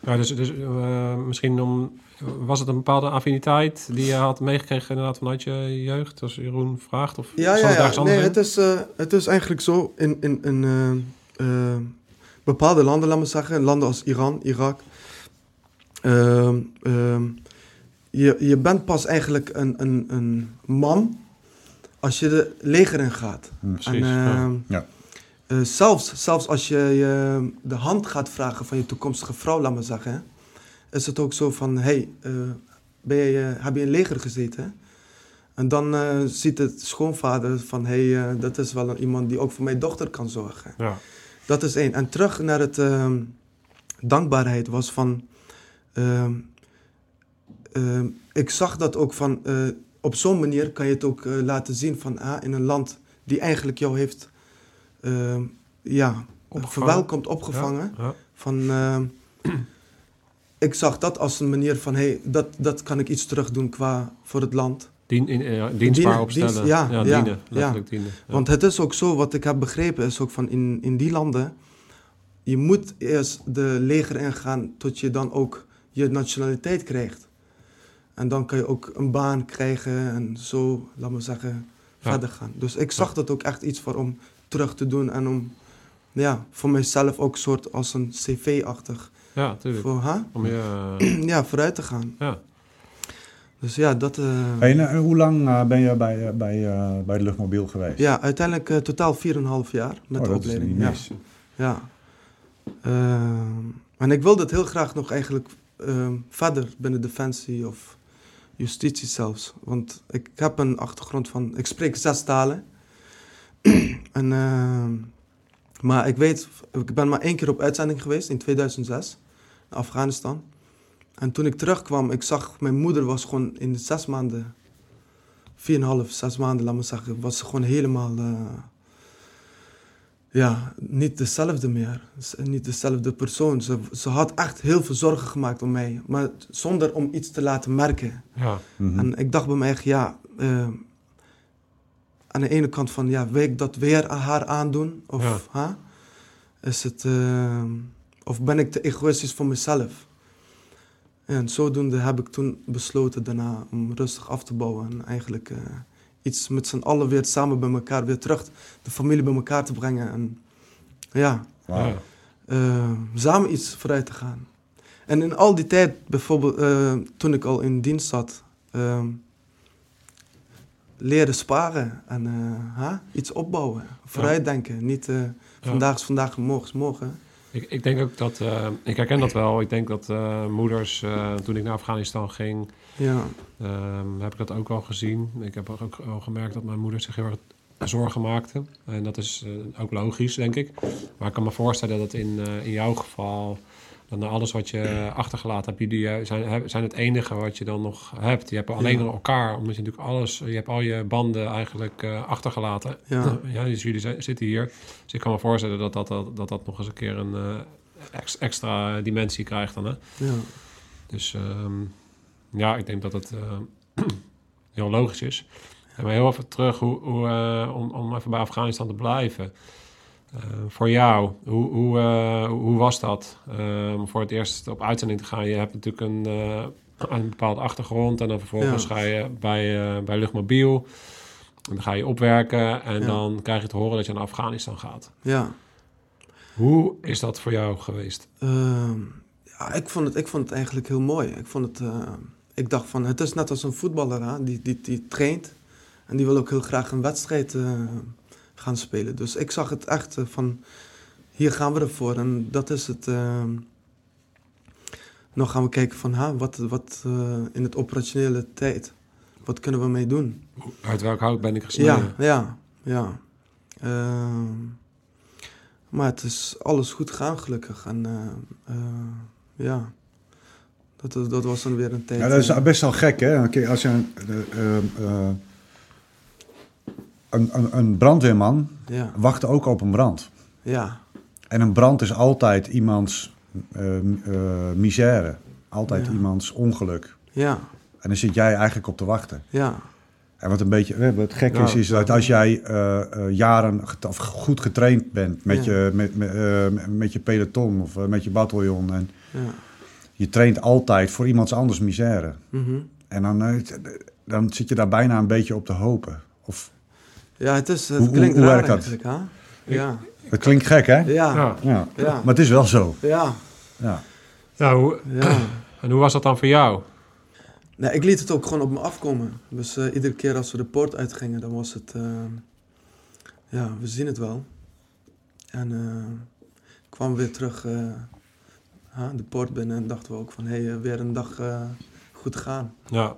Ja, dus dus eh, misschien om, was het een bepaalde affiniteit die je had meegekregen inderdaad vanuit je jeugd, als Jeroen vraagt? Of Ja, ja, het ja. Nee, in? het is, eh, het is eigenlijk zo in, in, in eh, bepaalde landen, laat me zeggen, landen als Iran, Irak. ehm, ehm, je, je bent pas eigenlijk een, een, een man als je de leger in gaat. Precies, En, ja. ehm, Ja. Eh, zelfs, zelfs als je, je de hand gaat vragen van je toekomstige vrouw, laat maar zeggen, hè, is het ook zo van, hey, eh, ben je, eh, heb je in het leger gezeten? En dan ziet het schoonvader van, hey, eh, dat is wel een- iemand die ook voor mijn dochter kan zorgen. Ja. Dat is één. En terug naar het ehm, dankbaarheid was van. ehm, ehm, ik zag dat ook van. op zo'n manier kan je het ook laten zien van. Ah, in een land die eigenlijk jou heeft. Ehm, ja, Opgevangen. verwelkomd, opgevangen. Ja. Van. ehm, [clears throat] ik zag dat als een manier van. hey, dat, dat kan ik iets terug doen qua voor het land. Dien, in, eh, dienstbaar Dienen, opstellen. dienst- ja, ja, ja, dienen. Letterlijk dienen. Ja. Want het is ook zo, wat ik heb begrepen, is ook van in, in die landen. Je moet eerst de leger ingaan tot je dan ook je nationaliteit krijgt. En dan kan je ook een baan krijgen en zo, laat maar zeggen, Ja. verder gaan. Dus ik zag dat ook echt iets voor om terug te doen en om, ja, voor mijzelf ook soort als een cv-achtig. ja, tuurlijk. Voor, huh? Om je, [clears throat] ja, vooruit te gaan. ja. Dus ja, dat... eh, Hey, en, hoe lang eh, ben je bij, eh, bij, eh, bij de luchtmobiel geweest? ja, uiteindelijk eh, totaal 4,5 jaar met Oh, de dat is opleiding. niet ja. mis. Ja. Ehm, en ik wilde het heel graag nog eigenlijk ehm, verder binnen Defensie of justitie zelfs. Want ik heb een achtergrond van... Ik spreek zes talen. [clears throat] en, ehm, maar ik weet... Ik ben maar één keer op uitzending geweest in 2006. Naar Afghanistan. En toen ik terugkwam, ik zag... Mijn moeder was gewoon in de zes maanden... 4,5, zes maanden, laat me zeggen... Was ze gewoon helemaal... eh, ja, niet dezelfde meer. Z- Niet dezelfde persoon. Ze, ze had echt heel veel zorgen gemaakt om mij. Maar zonder om iets te laten merken. ja. Mhm. En ik dacht bij mij echt, ja... eh, aan de ene kant van, ja, wil ik dat weer aan haar aandoen? Of huh? is het... eh, of ben ik te egoïstisch voor mezelf? En zodoende heb ik toen besloten daarna om rustig af te bouwen. En eigenlijk eh, iets met z'n allen weer samen bij elkaar, weer terug de familie bij elkaar te brengen. En ja, Wauw. Ja. eh, samen iets vooruit te gaan. En in al die tijd, bijvoorbeeld eh, toen ik al in dienst zat, ehm, leren sparen en eh, huh? iets opbouwen, vooruitdenken. Niet eh, vandaag is vandaag en morgen is morgen. Ik, ik denk ook dat, eh, ik herken dat wel. Ik denk dat moeders, toen ik naar Afghanistan ging, Ja, ehm, heb ik dat ook wel gezien. Ik heb ook wel gemerkt dat mijn moeder zich heel erg zorgen maakte. En dat is ook logisch, denk ik. Maar ik kan me voorstellen dat in, in jouw geval, dat na alles wat je achtergelaten hebt, jullie eh, zijn, zijn het enige wat je dan nog hebt. Je hebt alleen Ja. nog elkaar, omdat je natuurlijk alles, je hebt al je banden eigenlijk eh, achtergelaten. Ja. [laughs] ja, dus jullie zi- zitten hier. Dus ik kan me voorstellen dat dat, dat, dat, dat nog eens een keer een eh, ex- extra dimensie krijgt dan. Hè? ja, Dus ehm, ja, ik denk dat het [clears throat] heel logisch is. En maar heel even terug, hoe, hoe, om, om even bij Afghanistan te blijven. Eh, voor jou, hoe, hoe, eh, hoe was dat? eh, om voor het eerst op uitzending te gaan. Je hebt natuurlijk een, een bepaalde achtergrond. En dan vervolgens Ja. ga je bij, bij Luchtmobiel. En dan ga je opwerken. En Ja. dan krijg je te horen dat je naar Afghanistan gaat. ja. Hoe is dat voor jou geweest? Ehm, ja, ik vond, het, ik vond het eigenlijk heel mooi. Ik, vond het, ik dacht van, het is net als een voetballer, hè? Die, die, die traint. En die wil ook heel graag een wedstrijd gaan spelen. Dus ik zag het echt eh, van, hier gaan we ervoor. En dat is het. ehm. nog gaan we kijken van, ha, wat, wat eh, in het operationele tijd, wat kunnen we mee doen? Uit welk hout ben ik gesneden? Ja, ja, ja. Ehm, maar het is alles goed gegaan, gelukkig. En eh, eh, ja, dat, dat was dan weer een tijd. Ja, dat is best wel gek, hè? Kijk, Als je een, een, brandweerman ja, wacht ook op een brand. ja, En een brand is altijd iemands eh, misère. Altijd Ja. iemands ongeluk. ja, En dan zit jij eigenlijk op te wachten. ja, En wat een beetje, eh, wat gek is, is dat als jij jaren of goed getraind bent met, Ja. je, met, met, met je peloton of met je bataljon. En ja. je traint altijd voor iemands anders misère. mhm. En dan, dan zit je daar bijna een beetje op te hopen. Of, Ja, het, is, het Hoe- klinkt hoe raar werkt dat? eigenlijk, hè? Ja, het klinkt gek, hè? ja, ja, Ja. Ja. ja, Maar het is wel zo. ja, Ja. Nou, hoe, ja. [clears throat] en hoe was dat dan voor jou? Nee, ik liet het ook gewoon op me afkomen. Dus eh, iedere keer als we de poort uitgingen, dan was het... eh, ja, we zien het wel. En eh, ik kwam weer terug eh, de poort binnen en dachten we ook van... Hé, hey, weer een dag eh, goed gaan. Ja,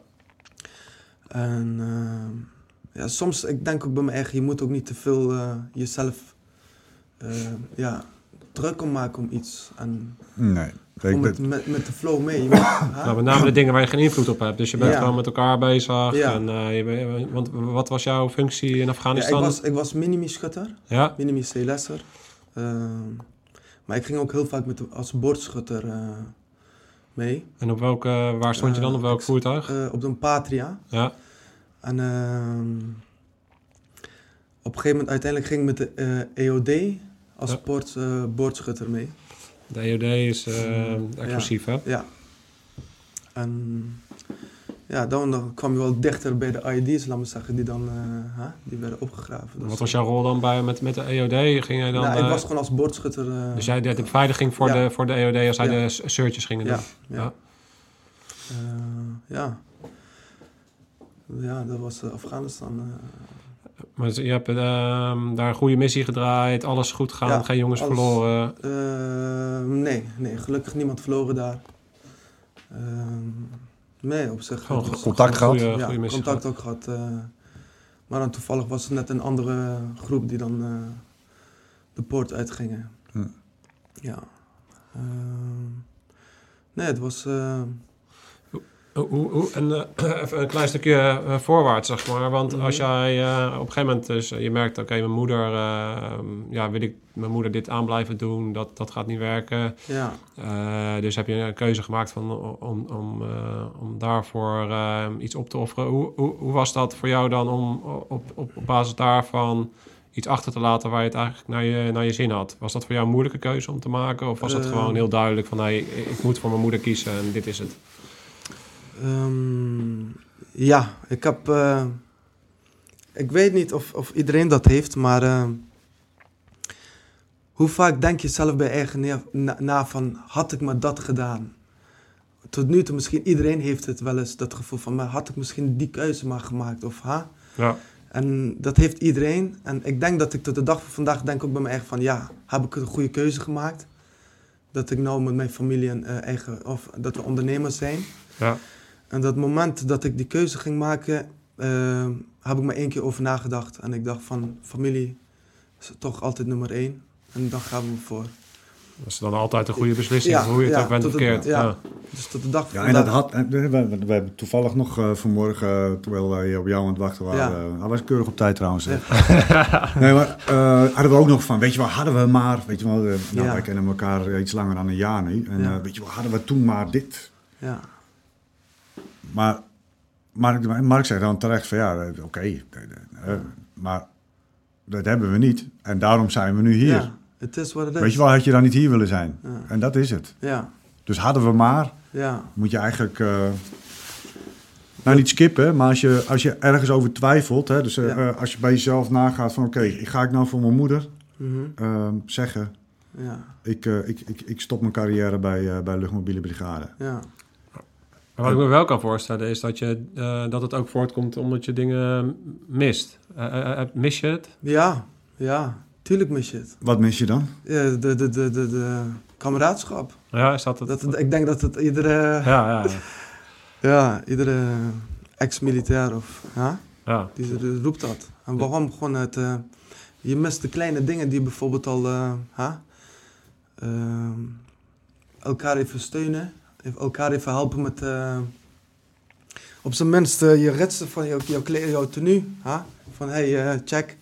En eh, ja, soms, ik denk ook bij me echt, je moet ook niet te veel eh, jezelf eh, ja, druk om maken om iets. En Nee. met, met, met de flow mee. Je moet, ha? nou, met name de dingen waar je geen invloed op hebt. Dus je bent Ja. gewoon met elkaar bezig. Ja. En, eh, je bent- want wat was jouw functie in ja, ik Afghanistan? was, ik was minimi-schutter, Ja? minimi-C-lesser. Ehm, maar ik ging ook heel vaak met, als boordschutter eh, mee. En op welke, waar stond je dan? Op welk ik- voertuig? eh, op de Patria. Ja. En ehm, op een gegeven moment uiteindelijk ging ik met de eh, EOD als eh, boordschutter mee. De EOD is eh, explosief, hè? Ja. En ja, dan, kwam je wel dichter bij de IED's, laat me zeggen, die dan eh, die werden opgegraven. Dus, Wat was jouw rol dan bij, met, met de EOD? Ging jij dan... nou, ik eh, was gewoon als boordschutter. eh, dus jij deed de beveiliging voor, Ja. de, voor de EOD als zij Ja. de searches gingen doen? ja, ja. Eh, ja. Ja, dat was eh, Afghanistan. eh. Maar je hebt ehm, daar een goede missie gedraaid, alles goed gegaan, Ja, geen jongens alles. verloren. Eh, nee, nee, gelukkig niemand verloren daar. Ehm, nee, op zich. Gewoon contact gehad? Ja, Goede- goede missie contact ook gehad. eh. maar dan toevallig was het net een andere groep die dan eh, de poort uitgingen. Hm. Ja. Ehm, nee, het was... eh, Hoe, hoe, hoe- en eh, [clears throat] even een klein stukje eh, voorwaarts, zeg maar. Want Mhm. als jij eh, op een gegeven moment dus, eh, je merkt, oké, mijn moeder, eh, ja, wil ik mijn moeder dit aan blijven doen, dat, dat gaat niet werken. ja, Eh, dus heb je een keuze gemaakt van, om, om, eh, om daarvoor eh, iets op te offeren. Hoe, hoe, hoe was dat voor jou dan om op, op, op basis daarvan iets achter te laten waar je het eigenlijk naar je, naar je zin had? Was dat voor jou een moeilijke keuze om te maken? Of was het Eh. gewoon heel duidelijk van, nee, ik, ik moet voor mijn moeder kiezen en dit is het? Ehm, ja, ik heb. eh, ik weet niet of, of iedereen dat heeft, maar. eh, hoe vaak denk je zelf bij eigen na, na, na van. had ik maar dat gedaan? Tot nu toe, misschien iedereen heeft het wel eens dat gevoel van. maar had ik misschien die keuze maar gemaakt? Of ha? Ja, En dat heeft iedereen. En ik denk dat ik tot de dag van vandaag denk ook bij mijn eigen van ja, heb ik een goede keuze gemaakt? Dat ik nou met mijn familie een eh, eigen, of dat we ondernemers zijn. ja. En dat moment dat ik die keuze ging maken, eh, heb ik maar één keer over nagedacht. En ik dacht van, familie is toch altijd nummer één. En dan gaan we voor. Dat is dan altijd een goede beslissing, Ja, hoe je het ja, ook bent verkeerd. ja. Ja. Dus tot de dag van Ja, en dat had, en we, we, we hebben toevallig nog eh, vanmorgen, eh, terwijl wij op jou aan het wachten waren, Ja. eh, hij was keurig op tijd trouwens. [laughs] nee, maar eh, hadden we ook nog van, weet je wel, hadden we maar, weet je wel, nou, Ja. wij kennen elkaar iets langer dan een jaar nu. En Ja. eh, weet je wel, hadden we toen maar dit. Ja, Maar Mark, Mark zegt dan terecht van, ja, oké, eh, eh, maar dat hebben we niet. En daarom zijn we nu hier. ja, het is wat het is. Weet je wel, had je dan niet hier willen zijn? Ja. En dat is het. Ja, Dus hadden we maar, ja, moet je eigenlijk. eh, nou, niet skippen, maar als je, als je ergens over twijfelt, hè, dus Ja. als je bij jezelf nagaat van oké, ga ik nou voor mijn moeder mhm, ehm, zeggen, ja, ik, ik, ik, ik stop mijn carrière bij, bij Luchtmobiele Brigade. ja. Maar wat ik me wel kan voorstellen is dat, je, eh, dat het ook voortkomt omdat je dingen mist. Eh, eh, mis je het? Ja, ja, tuurlijk mis je het. Wat mis je dan? Ja, de, de, de, de, de kameraadschap. Ja, is dat het? Dat, ik denk dat het iedere, Ja, ja, ja, [laughs] iedere ex-militair of, ja, ja. die, die roept dat. En waarom? Gewoon het, je mist de kleine dingen die bijvoorbeeld al, eh, ha, ehm, elkaar even steunen, elkaar even helpen met, eh, op zijn minst eh, je ritsen van jouw, jouw tenue, van hey, eh, check,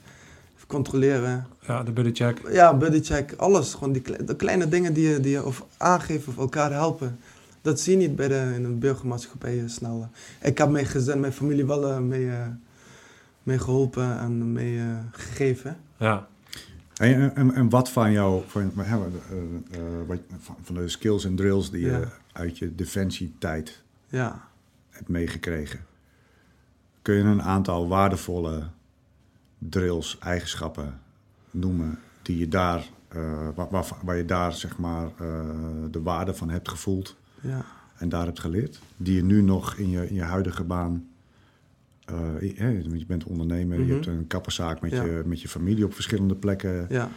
even controleren. ja, de buddy check. Ja, buddycheck, alles. Gewoon die kle- de kleine dingen die je, die je of aangeven of elkaar helpen. Dat zie je niet bij de, in een burgermaatschappij snel. Ik heb mijn gezin, mijn familie wel mee, mee geholpen en mee gegeven. Ja, En, en, en wat van jou, van, eh, eh, van, van de skills en drills die je uit je defensietijd Ja, hebt meegekregen, kun je een aantal waardevolle drills, eigenschappen noemen die je daar, eh, waar, waar, waar je daar zeg maar de waarde van hebt gevoeld ja. en daar hebt geleerd, die je nu nog in je, in je huidige baan. Eh, je bent ondernemer, Mhm. je hebt een kapperszaak met, Ja. je, met je familie op verschillende plekken Ja.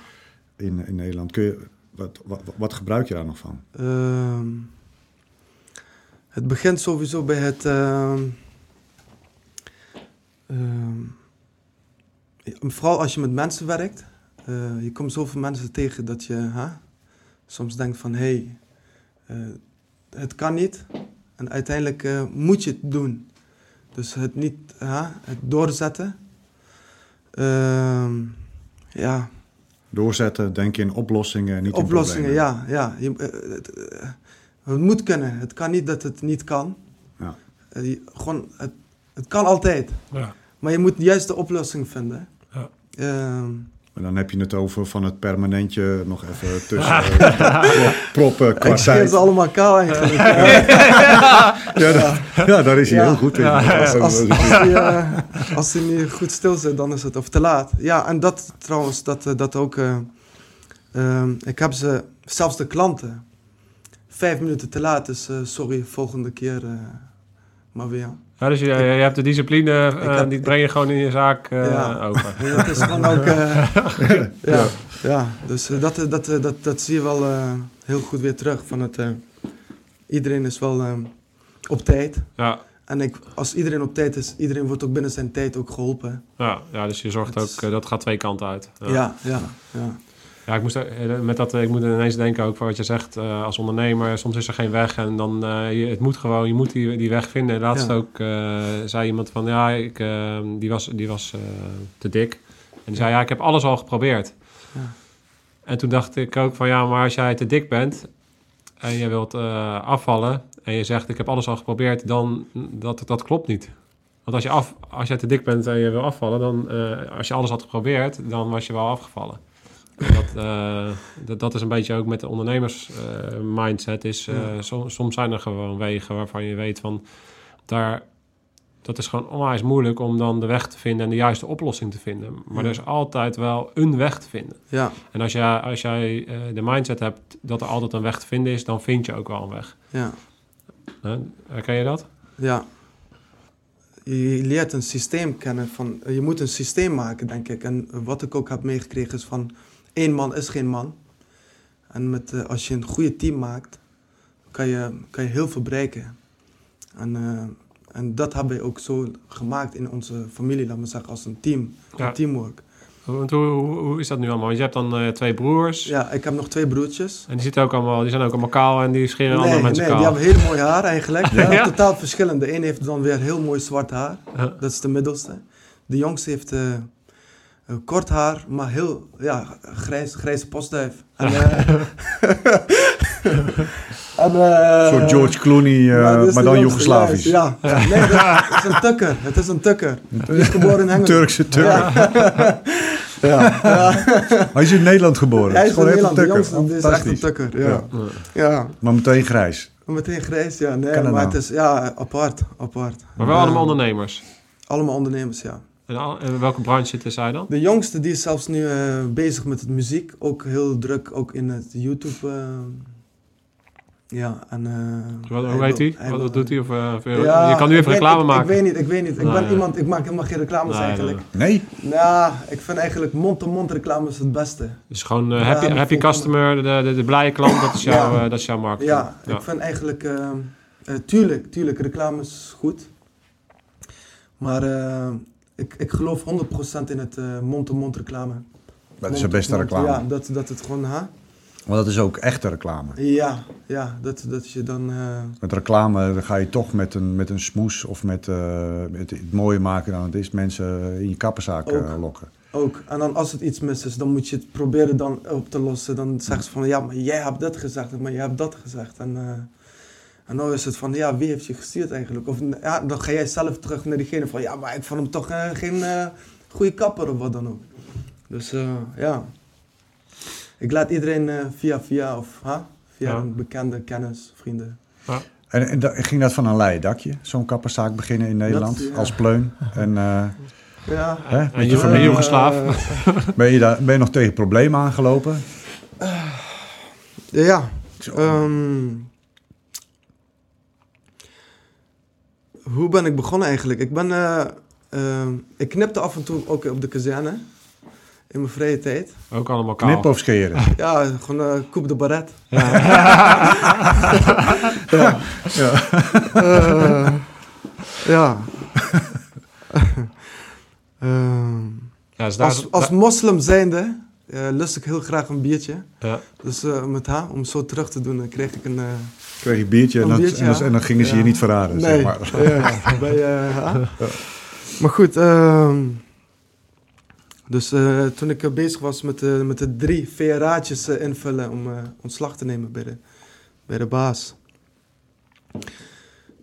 in, in Nederland. Kun je, wat, wat, wat gebruik je daar nog van? Ehm, het begint sowieso bij het. ehm, ehm, vooral als je met mensen werkt. eh, je komt zoveel mensen tegen dat je soms denkt van hé, hey, eh, het kan niet. En uiteindelijk moet je het doen. Dus het niet hè, het doorzetten. Ehm, ja, Doorzetten, denken in oplossingen, niet Oplossingen, in problemen. ja. ja. Je, eh, het, eh, het moet kunnen. Het kan niet dat het niet kan. Ja. Eh, je- gewoon, het, het kan altijd. Ja. Maar je moet juist de oplossing vinden. Ja. Ehm, En dan heb je het over van het permanentje nog even [laughs] tussen eh, proppen qua ik tijd. ze allemaal kaal eigenlijk. Ja, ja, daar is hij Ja. heel goed in. als, als, Als- eh, als niet goed stil zit, dan is het of te laat. Ja, en dat trouwens, dat, eh, dat ook. eh, ehm, ik heb ze, zelfs de klanten, vijf minuten te laat. Dus eh, sorry, volgende keer eh, maar weer. Ja, dus je, je hebt de discipline, heb- die breng je gewoon in je zaak eh, Ja. over. [laughs] Ja, het is gewoon ook. eh, [laughs] ja, ja, dus dat, dat, dat, dat zie je wel heel goed weer terug. Van het, iedereen is wel op tijd. Ja, En ik, als iedereen op tijd is, iedereen wordt ook binnen zijn tijd ook geholpen. ja, ja, dus je zorgt Het ook, is- dat gaat twee kanten uit. Ja, ja, ja. Ja, ik moest er- eh, met dat, eh, ik moet ineens denken ook van wat je zegt eh, als ondernemer. Soms is er geen weg en dan je, het moet gewoon, je moet die, die weg vinden. Laatst Ja. ook zei iemand van ja, ik, eh, die was, die was te dik. En die zei ja, ik heb alles al geprobeerd. Ja. En toen dacht ik ook van ja, maar als jij te dik bent en je wilt afvallen en je zegt ik heb alles al geprobeerd, dan dat, dat klopt niet. Want als je, af, als jij te dik bent en je wil afvallen, dan als je alles had geprobeerd, dan was je wel afgevallen. Dat, eh, dat, dat is een beetje ook met de ondernemers eh, mindset. Is, eh, Ja. som- soms zijn er gewoon wegen waarvan je weet van daar. Dat is gewoon onwijs moeilijk om dan de weg te vinden en de juiste oplossing te vinden. Maar Ja. er is altijd wel een weg te vinden. ja, En als jij, als jij de mindset hebt dat er altijd een weg te vinden is, dan vind je ook wel een weg. ja? Herken je dat? ja. Je leert een systeem kennen. Van, je moet een systeem maken, denk ik. En wat ik ook heb meegekregen is van... één man is geen man. En met, eh, als je een goede team maakt, kan je, kan je heel veel bereiken. En, eh, en dat hebben we ook zo gemaakt in onze familie, laat me zeggen, als een team. Ja. Teamwork. Want hoe, hoe, hoe is dat nu allemaal? Want je hebt dan eh, twee broers. Ja, ik heb nog twee broertjes. En die, zitten ook allemaal, die zijn ook allemaal kaal en die scheren andere Nee, mensen nee, kaal. die hebben heel mooi haar eigenlijk. [laughs] Ja, Ja? Totaal verschillend. De een heeft dan weer heel mooi zwart haar. Dat is de middelste. De jongste heeft kort haar, maar heel ja, grijs, grijze postduif. En, [laughs] eh, [laughs] en, eh, Een soort George Clooney, eh, ja, is maar dan Joegoslavisch. Ja. Nee, dat is een tukker. Het is een tukker. Die is geboren in Hengelo. Turkse Turk. Ja. [laughs] ja. ja. Hij is in Nederland geboren. Hij Het is van gewoon een tukker. jongste is echt een tukker. Ja. Ja. Ja. Maar meteen grijs. Meteen grijs, ja. Nee, maar nou? het is ja, apart. apart. Maar wel Ja. allemaal ondernemers. Allemaal ondernemers, ja. En welke branche zitten zij dan? De jongste die is zelfs nu eh, bezig met het muziek. Ook heel druk, ook in het YouTube. eh, ja, en... eh, Wat, hoe heet hij? Wat, doet hij? Of, eh, Ja, je kan nu even reclame maken. Ik weet niet, ik weet niet. Ik Nee, ben nee. iemand, ik maak helemaal geen reclames Nee, eigenlijk. Nee? Nou, ik vind eigenlijk mond-to-mond reclame is het beste. Dus gewoon Ja, happy, happy customer, de, de, de blije klant, dat is, jouw, Ja. dat is jouw marketing. Ja, ik vind eigenlijk... eh, eh, tuurlijk, tuurlijk, reclame is goed. Maar ik, ik geloof 100% in het eh, mond-to-mond reclame. Dat is de beste reclame. Ja, dat, dat het gewoon... Ha? Want dat is ook echte reclame. Ja, ja dat, dat je dan... eh, Met reclame dan ga je toch met een, met een smoes of met, eh, met het mooier maken dan het is. Mensen in je kappenzaak lokken. ook. En dan als het iets mis is, dan moet je het proberen dan op te lossen. Dan zeggen ze van, ja, maar jij hebt dit gezegd, maar jij hebt dat gezegd. En, en dan is het van, ja, wie heeft je gestuurd eigenlijk? Of ja, dan ga jij zelf terug naar diegene van, ja, maar ik vond hem toch eh, geen eh, goede kapper of wat dan ook. Dus eh, ja, ik laat iedereen eh, via via of ha, via Ja. een bekende kennis, vrienden. En, en da- ging dat van een leien dakje? Zo'n kapperszaak beginnen in Nederland ja. als pleun? En eh, Ja, hè, En met je familie? Joegoslaaf. Eh, [laughs] Ben je, daar, ben je nog tegen problemen aangelopen? ja, ehm, Hoe ben ik begonnen eigenlijk? Ik ben... eh, eh, ik knipte af en toe ook op de kazerne. In mijn vrije tijd. Ook allemaal kaal. Knippen of scheren? Ja, gewoon eh coupe de baret. ja. [laughs] Eh, ja. [laughs] Ehm, Ja, dus daar, als, als moslim zijnde eh, lust ik heel graag een biertje. ja. Dus eh, met haar, om zo terug te doen, kreeg ik een... eh, Kreeg je een biertje en, Een dan, biertje, en, dan, ja. en dan gingen ze je niet verraden, nee, zeg maar. ja, bij, eh, haar. Maar goed, ehm, dus eh, toen ik bezig was met, de met de drie VRA'tjes invullen om eh, ontslag te nemen bij de, bij de baas.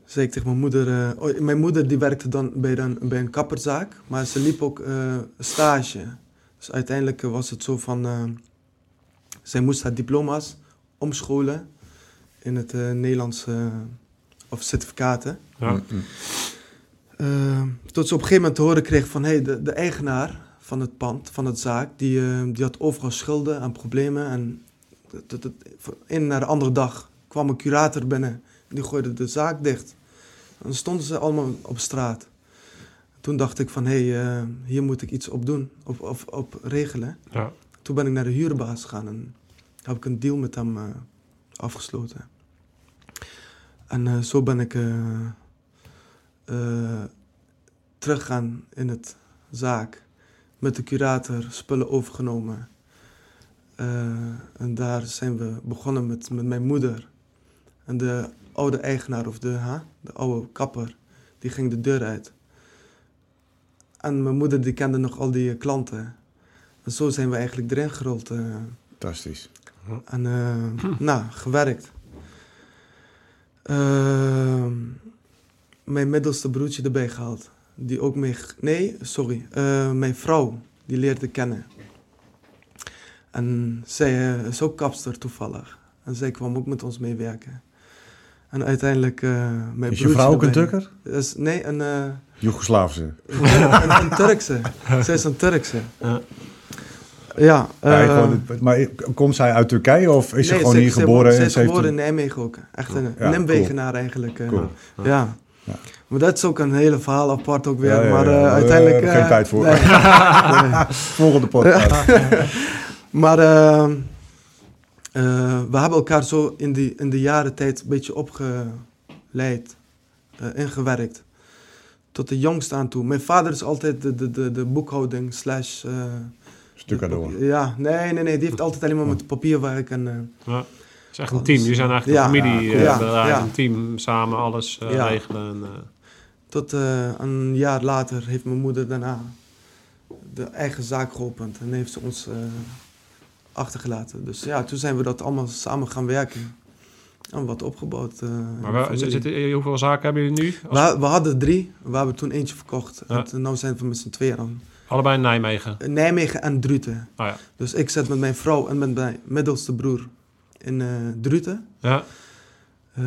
Zei ik tegen mijn moeder, eh, oh, mijn moeder die werkte dan bij, een bij een kapperzaak, maar ze liep ook eh, stage. Dus uiteindelijk was het zo van, eh, zij moest haar diploma's omscholen in het eh, Nederlands, eh, of certificaten. Ja. Tot ze op een gegeven moment te horen kreeg van hey, de, de eigenaar van het pand, van het zaak, die, eh, die had overal schulden en problemen. En dat- dat- dat- van een naar de andere dag kwam een curator binnen. Die gooide de zaak dicht. En dan stonden ze allemaal op straat. Toen dacht ik van hé, hey, eh, hier moet ik iets op doen, op, op, op regelen. Ja. Toen ben ik naar de huurbaas gegaan en heb ik een deal met hem eh, afgesloten. En eh, zo ben ik teruggaan in het zaak. Met de curator spullen overgenomen. En daar zijn we begonnen met, met mijn moeder. En de oude eigenaar, of de, ha, de oude kapper, die ging de deur uit. En mijn moeder die kende nog al die eh, klanten. En zo zijn we eigenlijk erin gerold. eh. Fantastisch. En eh, nou, gewerkt. Ehm, mijn middelste broertje erbij gehaald. Die ook mee... Nee, sorry. Mijn vrouw, die leerde kennen. En zij is ook kapster toevallig. En zij kwam ook met ons meewerken. En uiteindelijk eh mijn Is je vrouw ook een tukker? Is, nee, een, eh, Joegoslaafse. [laughs] een, een Turkse. Zij is een Turkse. Ja. Ja. Eh, gewoon- maar komt zij uit Turkije of is ze Nee, gewoon hier geboren? is ze heeft geboren in Nijmegen ook. Echt een Ja, Nijmegenaar eigenlijk. eh. Ja. Ja. Maar dat is ook een hele verhaal apart ook weer. Ja, ja, maar eh, We uiteindelijk... geen tijd voor. nee. Nee. [laughs] Volgende podcast. [laughs] Maar eh, we hebben elkaar zo in, die, in de jaren tijd een beetje opgeleid. eh, ingewerkt. Tot de jongste aan toe. Mijn vader is altijd de, de, de, de boekhouding slash... eh, Stucador. Ja, nee, nee, nee. Die heeft altijd alleen maar met papierwerk en... eh, Ja. Het is echt een team. Jullie zijn eigenlijk Ja. een familie. Ja, eh, ja, bedrijf, ja. Een team samen alles eh, Ja. regelen. En, eh, Tot eh, een jaar later heeft mijn moeder daarna de eigen zaak geopend en heeft ze ons eh, achtergelaten. Dus ja, toen zijn we dat allemaal samen gaan werken. En wat opgebouwd. eh, maar zitten, eh, hoeveel zaken hebben jullie nu? Als- we, we hadden drie, we hebben toen eentje verkocht. Ja. En nu zijn we met z'n tweeën dan. allebei in Nijmegen. Nijmegen en Druten. Oh ja. Dus ik zit met mijn vrouw en met mijn middelste broer in eh Druten. Ja. Eh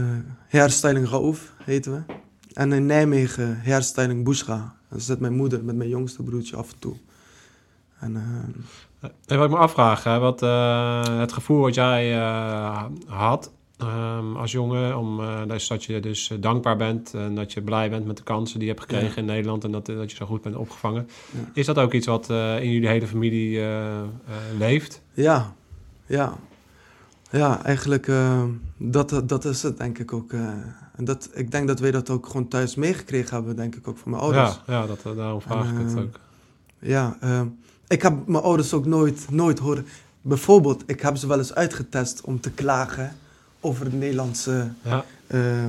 hairstyling Raouf heten we. En in Nijmegen hairstyling Bushra. Dan zit mijn moeder met mijn jongste broertje af en toe. En En wat ik me afvraag, hè, wat, eh, het gevoel wat jij eh, had ehm, als jongen, om, eh, dus dat je dus eh, dankbaar bent en dat je blij bent met de kansen die je hebt gekregen Ja. in Nederland en dat, dat je zo goed bent opgevangen. Ja. Is dat ook iets wat eh, in jullie hele familie eh, eh, leeft? ja, ja. Ja, eigenlijk uh, dat, dat is het denk ik ook. En dat, ik denk dat wij dat ook gewoon thuis meegekregen hebben, denk ik ook van mijn ouders. Ja, ja dat, daarom vraag en, ik het ook. Ja, uh, ik heb mijn ouders ook nooit, nooit horen. Bijvoorbeeld, ik heb ze wel eens uitgetest om te klagen over de Nederlandse ja. uh,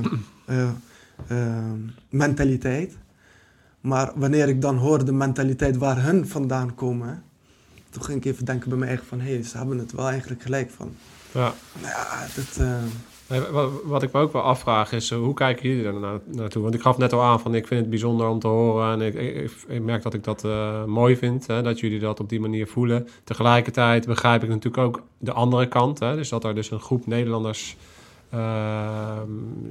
mentaliteit. Maar wanneer ik dan hoor de mentaliteit waar hun vandaan komen, toen ging ik even denken bij me eigen van, hé, hey, ze hebben het wel eigenlijk gelijk van. Ja. Ja, dat... Wat, ik me ook wel afvraag is, uh, hoe kijken jullie er na, naartoe? Want ik gaf net al aan van, ik vind het bijzonder om te horen en ik, ik, ik merk dat ik dat uh, mooi vind, hè, dat jullie dat op die manier voelen. Tegelijkertijd begrijp ik natuurlijk ook de andere kant, hè, dus dat er dus een groep Nederlanders uh,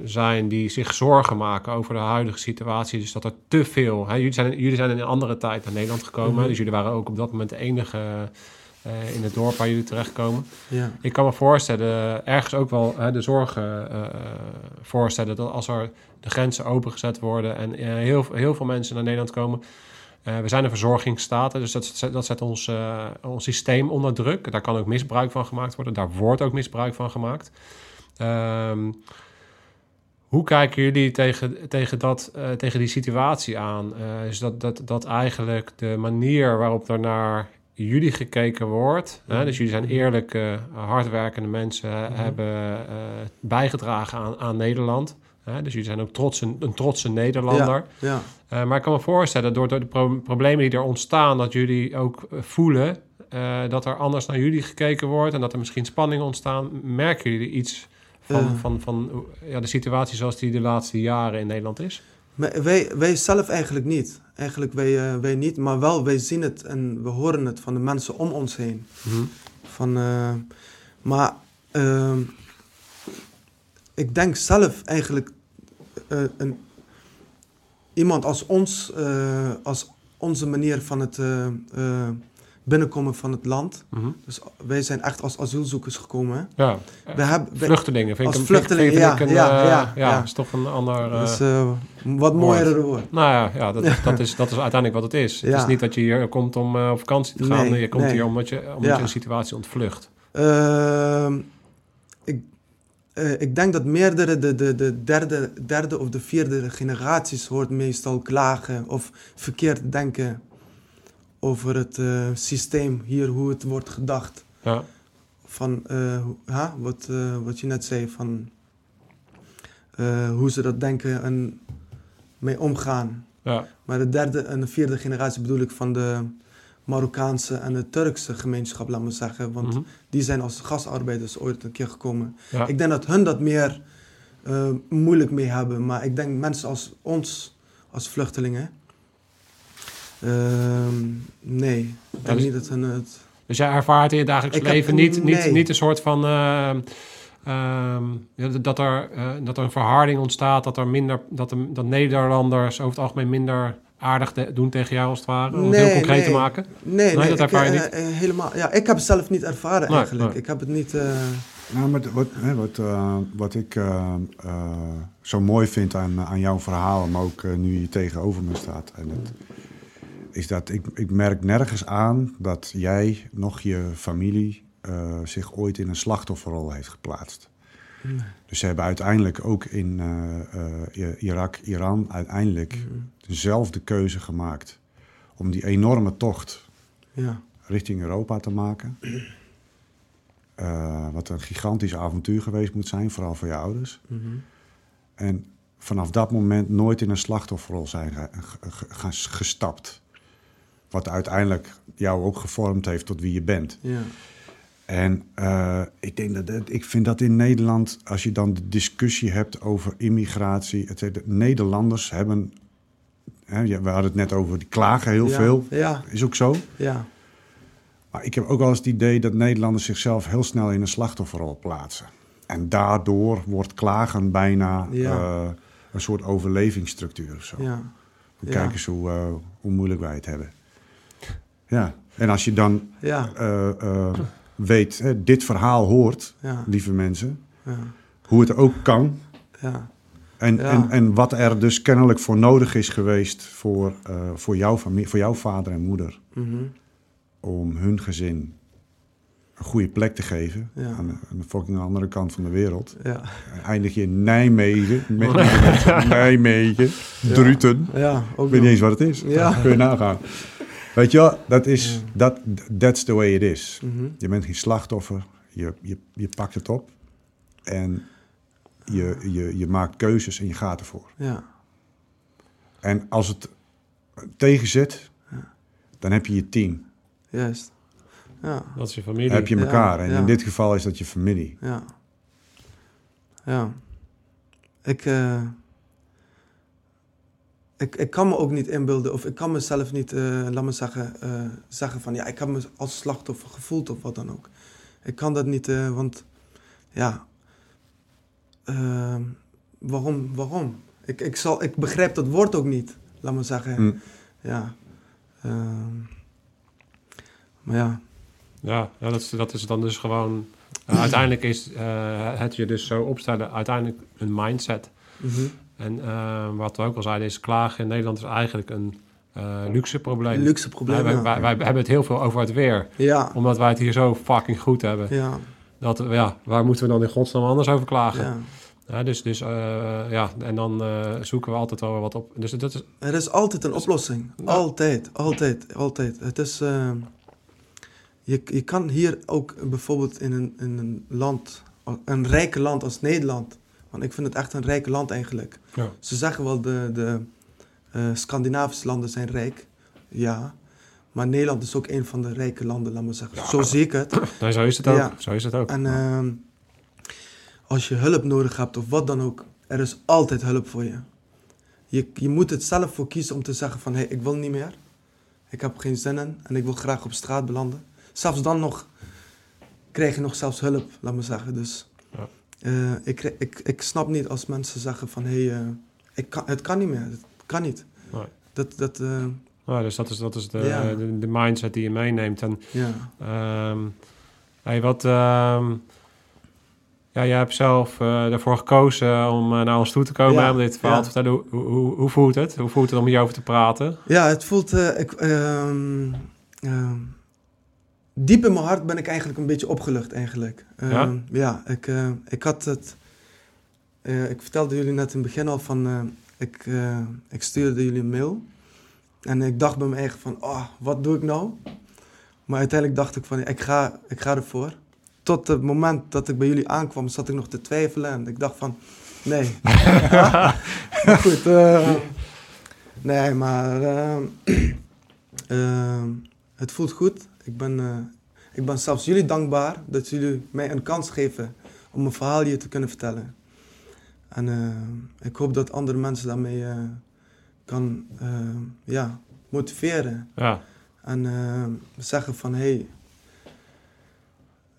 zijn die zich zorgen maken over de huidige situatie. Dus dat er te veel, hè, jullie, zijn, jullie zijn in een andere tijd naar Nederland gekomen, mm -hmm. dus jullie waren ook op dat moment de enige eh, in het dorp waar jullie terechtkomen. Ja. Ik kan me voorstellen, ergens ook wel hè, de zorgen eh, eh, voorstellen dat als er de grenzen opengezet worden en heel, heel veel mensen naar Nederland komen. we zijn een verzorgingsstaat, dus dat, zet- dat zet ons, ons systeem onder druk. Daar kan ook misbruik van gemaakt worden. Daar wordt ook misbruik van gemaakt. Ehm, hoe kijken jullie tegen, tegen, dat, tegen die situatie aan? Dus dat, dat, dat eigenlijk de manier waarop er naar jullie gekeken wordt. Hè, dus jullie zijn eerlijke, hardwerkende mensen, hè, hebben eh, bijgedragen aan, aan Nederland. Hè, dus jullie zijn ook trots, een, een trotse Nederlander. Ja. Eh, maar ik kan me voorstellen, door, door de pro- problemen die er ontstaan, dat jullie ook eh, voelen eh, dat er anders naar jullie gekeken wordt en dat er misschien spanningen ontstaan. Merken jullie iets van, Eh. van, van ja, de situatie zoals die de laatste jaren in Nederland is? Wij, wij zelf eigenlijk niet. Eigenlijk wij, eh, wij niet, maar wel wij zien het en we horen het van de mensen om ons heen. Mhm. Van, eh, maar ehm, ik denk zelf eigenlijk eh, een, iemand als ons, als onze manier van het binnenkomen van het land. Mhm. Dus wij zijn echt als asielzoekers gekomen. Hè? Ja, We hebben, vluchtelingen vind als ik een, vluchtelingen, vind, ja, ik een, ja, eh, ja, ja, ja. is toch een ander... eh, wat mooiere woord. Nou ja, ja dat, [laughs] dat, is, dat is uiteindelijk wat het is. Het is niet dat je hier komt om op vakantie te gaan. Nee, je komt nee. hier omdat je, omdat je een situatie ontvlucht. Ehm, ik, ik denk dat meerdere, de, de, de derde, derde of de vierde generaties hoort meestal klagen of verkeerd denken over het eh, systeem hier, hoe het wordt gedacht. Ja, Van ha, wat, eh, wat je net zei, van hoe ze dat denken en mee omgaan. ja, Maar de derde en de vierde generatie bedoel ik van de Marokkaanse en de Turkse gemeenschap, laat maar zeggen. Want mhm. die zijn als gastarbeiders ooit een keer gekomen. ja. Ik denk dat hun dat meer moeilijk mee hebben. Maar ik denk mensen als ons, als vluchtelingen... ehm, nee, ik denk dus- niet dat hun het... Dus jij ervaart in je dagelijks Ik heb- leven niet, niet, nee. niet een soort van... ehm, ehm, ja, dat, er, eh, dat er een verharding ontstaat, dat, er minder, dat, de, dat Nederlanders over het algemeen minder aardig te- doen tegen jou als het ware, om het Nee, heel concreet nee. te maken. Nee, dat ik, ervaar je eh, niet? eh, helemaal, ja, ik heb het zelf niet ervaren Nee, eigenlijk. nee. Ik heb het niet... eh, Nou, maar wat, hè, wat, eh, wat ik zo mooi vind aan, aan jouw verhaal, maar ook nu je tegenover me staat, en het, is dat ik, ik merk nergens aan dat jij nog je familie eh, zich ooit in een slachtofferrol heeft geplaatst. Dus ze hebben uiteindelijk ook in eh, Irak, Iran, uiteindelijk dezelfde keuze gemaakt om die enorme tocht ja, richting Europa te maken. [clears throat] Wat een gigantisch avontuur geweest moet zijn, vooral voor je ouders. mhm, En vanaf dat moment nooit in een slachtofferrol zijn ge- ge- ge- gestapt. Wat uiteindelijk jou ook gevormd heeft tot wie je bent. ja, En eh, ik, denk dat, dat- ik vind dat in Nederland, als je dan de discussie hebt over immigratie. Het, de Nederlanders hebben. Hè, we hadden het net over, die klagen heel ja, veel. Ja, Is ook zo. ja, Maar ik heb ook wel eens het idee dat Nederlanders zichzelf heel snel in een slachtofferrol plaatsen. En daardoor wordt klagen bijna Ja. eh, een soort overlevingsstructuur of zo. ja. Kijken eens hoe, eh, hoe moeilijk wij het hebben. Ja, en als je dan Ja, eh, eh, weet, hè, dit verhaal hoort, ja, lieve mensen, ja, hoe het ook kan. ja, En, en, en wat er dus kennelijk voor nodig is geweest voor, eh, voor, jouw, familie, voor jouw vader en moeder. mhm, om hun gezin een goede plek te geven. Aan, de, aan de fucking andere kant van de wereld. ja, Eindig je in Nijmegen. [laughs] Met Nijmegen. Druten. ja, ook Ik weet niet eens wat het is. Ja. Kun je nagaan. Weet je wel, dat is, dat, that's the way it is. Mhm, Je bent geen slachtoffer. Je, je, je pakt het op. En je, je, je maakt keuzes en je gaat ervoor. Ja, En als het tegenzit, dan heb je je team. juist. Ja, Dat is je familie. Dan heb je Ja, elkaar. En ja. in dit geval is dat je familie. ja. Ja. Ik, eh, ik, ik kan me ook niet inbeelden, of ik kan mezelf niet, eh, laat me zeggen, eh, zeggen van ja, ik heb me als slachtoffer gevoeld of wat dan ook. Ik kan dat niet, eh, want ja, ehm, waarom, waarom? Ik, ik, zal, ik begrijp dat woord ook niet, laat me zeggen. Mm. Ja. ehm, maar ja, Ja, ja dat, is, dat is dan dus gewoon... uiteindelijk is eh, het je dus zo opstellen uiteindelijk een mindset. Mhm. En eh, wat we ook al zeiden is klagen in Nederland is eigenlijk een eh, luxe probleem. Luxe probleem. wij, ja. wij, wij hebben het heel veel over het weer. ja. Omdat wij het hier zo fucking goed hebben. Ja. Dat, ja, waar moeten we dan in godsnaam anders over klagen? ja. Ja, dus, dus eh, ja, en dan zoeken we altijd wel wat op. Dus dat is, Er is altijd een oplossing. Altijd, altijd, altijd. Het is. je, je kan hier ook bijvoorbeeld in een, in een land, een rijke land als Nederland. Want ik vind het echt een rijke land eigenlijk. Ja. Ze zeggen wel de, de eh, Scandinavische landen zijn rijk. Ja. Maar Nederland is ook een van de rijke landen, laat maar zeggen. Zo zie ik het. nee, zo is het ook. Ja. Zo is het ook. En ehm, als je hulp nodig hebt of wat dan ook, er is altijd hulp voor je. Je, je moet het zelf voor kiezen om te zeggen van, hé, hey, ik wil niet meer. Ik heb geen zin in en ik wil graag op straat belanden. Zelfs dan nog krijg je nog zelfs hulp, laat maar zeggen. Dus Eh, ik, ik, ik snap niet als mensen zeggen van, hé, hey, eh, ik kan, het kan niet meer. Het kan niet. Nee. Dat, dat, eh, dus dat is, dat is de, de, de mindset die je meeneemt. En ja. Ehm hey, wat, ehm, ja, jij hebt zelf ervoor gekozen om naar ons toe te komen Ja, om dit verhaal ja. te vertellen. Hoe, hoe, hoe, voelt het? Hoe voelt het om hierover te praten? Ja, het voelt. ik, ehm, diep in mijn hart ben ik eigenlijk een beetje opgelucht, eigenlijk. Ehm, Ja? ja, ik, eh, ik had het. eh, ik vertelde jullie net in het begin al van. eh, ik, ik stuurde jullie een mail. En ik dacht bij me eigen van, oh, wat doe ik nou? Maar uiteindelijk dacht ik van, ik ga, ik ga ervoor. Tot het moment dat ik bij jullie aankwam, zat ik nog te twijfelen. En ik dacht van, nee. [laughs] Goed, nee, maar [clears throat] het voelt goed. Ik ben, eh, ik ben zelfs jullie dankbaar dat jullie mij een kans geven om een verhaal hier te kunnen vertellen. En eh, ik hoop dat andere mensen daarmee eh, kan ja, motiveren. Ja, En zeggen van, hé, hey,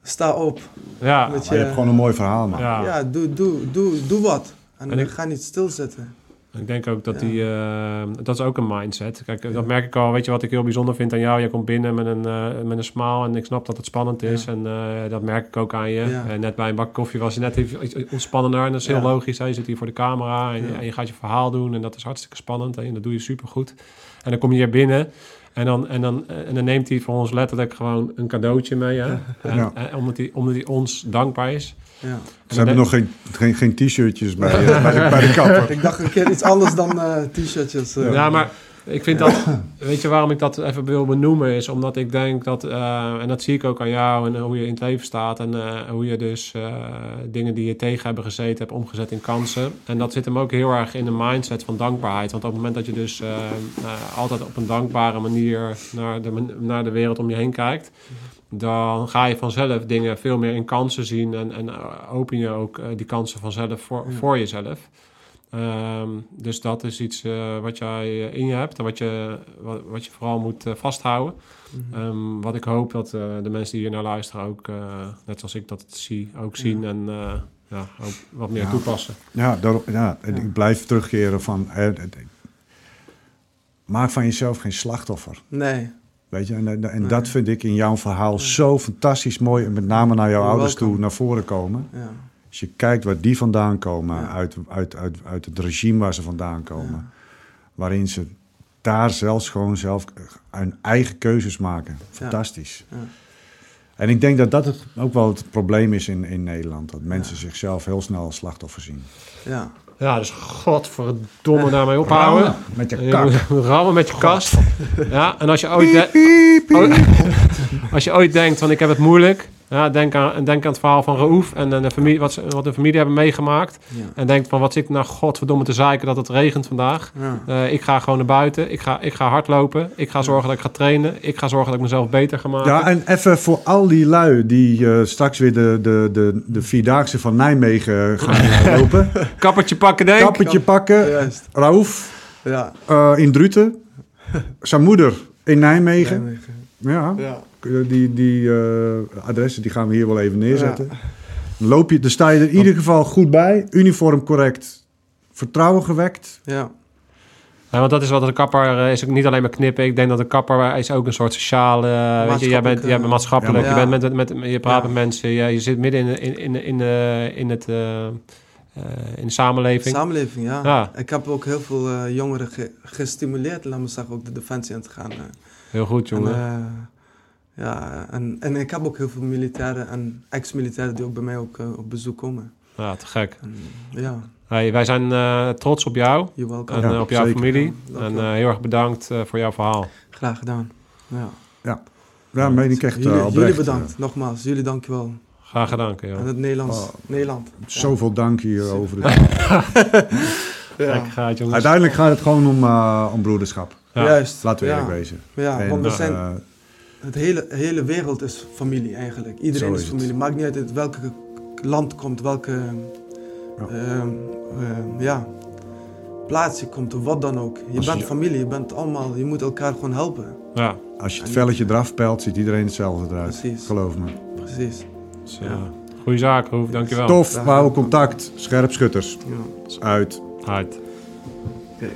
sta op. ja, Met Maar je hebt gewoon een mooi verhaal, man. ja. Ja, doe, doe, doe, doe wat. En, En ik- ga niet stilzitten. Ik denk ook dat Ja. die, eh, dat is ook een mindset. Kijk, dat merk ik al. Weet je wat ik heel bijzonder vind aan jou? Je komt binnen met een, eh, met een smile en ik snap dat het spannend is. Ja. En eh, dat merk ik ook aan je. Ja. Eh, net bij een bak koffie was je net even iets ontspannender. En dat is heel Ja. logisch. Hè? Je zit hier voor de camera en, Ja. en je gaat je verhaal doen. En dat is hartstikke spannend. En dat doe je supergoed. En dan kom je hier binnen. En dan, en, dan, en dan neemt hij voor ons letterlijk gewoon een cadeautje mee. Hè? En, en omdat, hij, omdat hij ons dankbaar is. Ja. Ze hebben de- nog geen, geen, geen t-shirtjes bij, eh, bij, de, bij de kapper. [laughs] Ik dacht een keer iets anders dan eh, t-shirtjes. eh. Ja, maar ik vind dat... [coughs] Weet je waarom ik dat even wil benoemen? Is omdat ik denk dat... eh, en dat zie ik ook aan jou en hoe je in het leven staat. En eh, hoe je dus eh, dingen die je tegen hebben gezeten hebt omgezet in kansen. En dat zit hem ook heel erg in de mindset van dankbaarheid. Want op het moment dat je dus eh, eh, altijd op een dankbare manier naar de, naar de wereld om je heen kijkt... Dan ga je vanzelf dingen veel meer in kansen zien. En, en eh, open je ook eh, die kansen vanzelf voor, Ja. voor jezelf. Ehm, dus dat is iets eh, wat jij in je hebt en wat je, wat, wat je vooral moet eh, vasthouden. Mhm. Ehm, wat ik hoop dat eh, de mensen die hier naar luisteren ook, eh, net zoals ik dat zie, ook zien Ja. en eh, ja, ook wat meer Ja. toepassen. Ja, ja, en Ja. ik blijf terugkeren van... eh, maak van jezelf geen slachtoffer. Nee. Weet je, en, en, en Nee. dat vind ik in jouw verhaal zo fantastisch mooi. En met name naar jouw ouders toe naar voren komen. Ja. Als je kijkt waar die vandaan komen, Ja. uit, uit, uit, uit het regime waar ze vandaan komen. Waarin ze daar zelfs gewoon zelf hun eigen keuzes maken. Fantastisch. Ja. En ik denk dat dat het ook wel het probleem is in, in Nederland. Dat mensen zichzelf heel snel als slachtoffer zien. Ja. Ja, dus godverdomme daarmee ophouden. Met je kak. moet Rammen met je kast. Ja, en als je [laughs] ooit, de- Piep, piep. [laughs] Als je ooit denkt van ik heb het moeilijk, ja, denk, aan, denk aan het verhaal van Raouf en de familie, wat, ze, wat de familie hebben meegemaakt. Ja. En denkt van wat zit ik nou godverdomme te zeiken dat het regent vandaag. Ja. Eh, ik ga gewoon naar buiten, ik ga, ik ga hardlopen, ik ga zorgen dat ik ga trainen, ik ga zorgen dat ik mezelf beter ga maken. Ja, en even voor al die lui die eh, straks weer de, de, de, de Vierdaagse van Nijmegen gaan [laughs] lopen. Kappertje pakken denk. Kappertje pakken. Juist. Raouf Ja. eh, in Druten. Zijn moeder in Nijmegen. Nijmegen. Ja, Ja. die, die eh, adressen die gaan we hier wel even neerzetten. Dan loop je, dan sta je er in ieder geval goed bij. Uniform correct. Vertrouwen gewekt. Ja. Ja, want dat is wat de kapper eh, is ook niet alleen maar knippen. Ik denk dat de kapper is ook een soort sociale... eh, weet je, jij bent, jij bent maatschappelijk. Ja, je, bent met, met, je praat Ja. met mensen. Je, je zit midden in, in, in, in, de- in, het, eh, eh, in de samenleving. Samenleving, ja. Ja. Ik heb ook heel veel eh, jongeren ge- gestimuleerd, laat me zeggen, ook de defensie in te gaan. Heel goed, En, jongen. eh, ja, en, en ik heb ook heel veel militairen en ex-militairen die ook bij mij ook, eh, op bezoek komen. ja, te gek. En, ja, Hey, wij zijn eh, trots op jou je welkom. en Ja, op jouw zeker. familie. En eh, heel erg bedankt eh, voor jouw verhaal. Graag gedaan. Ja. Ja, meen ik echt Jullie, jullie bedankt, nogmaals. Jullie dankjewel. Graag gedaan, joh. En het Nederlands, Oh. Nederland. Zoveel dank hier over [laughs] het... Ja. Uiteindelijk gaat het gewoon om, eh, om broederschap. Ja. Juist. Laten we ja. eerlijk wezen. Ja, En, want we eh, zijn, het hele, hele wereld is familie eigenlijk. Iedereen is, is het. familie. Maakt niet uit uit welke land komt, welke Ja. ehm, ehm, ja, plaats je komt of wat dan ook. Je Als bent je- familie, je bent allemaal, je moet elkaar gewoon helpen. Ja, als je het velletje eraf pelt, ziet iedereen hetzelfde eruit. Precies. Geloof me. Precies. dus, eh, Ja. goeie zaak, Roef. Dankjewel. Tof, we houden contact. Scherpschutters. Ja. Uit. Uit. Oké.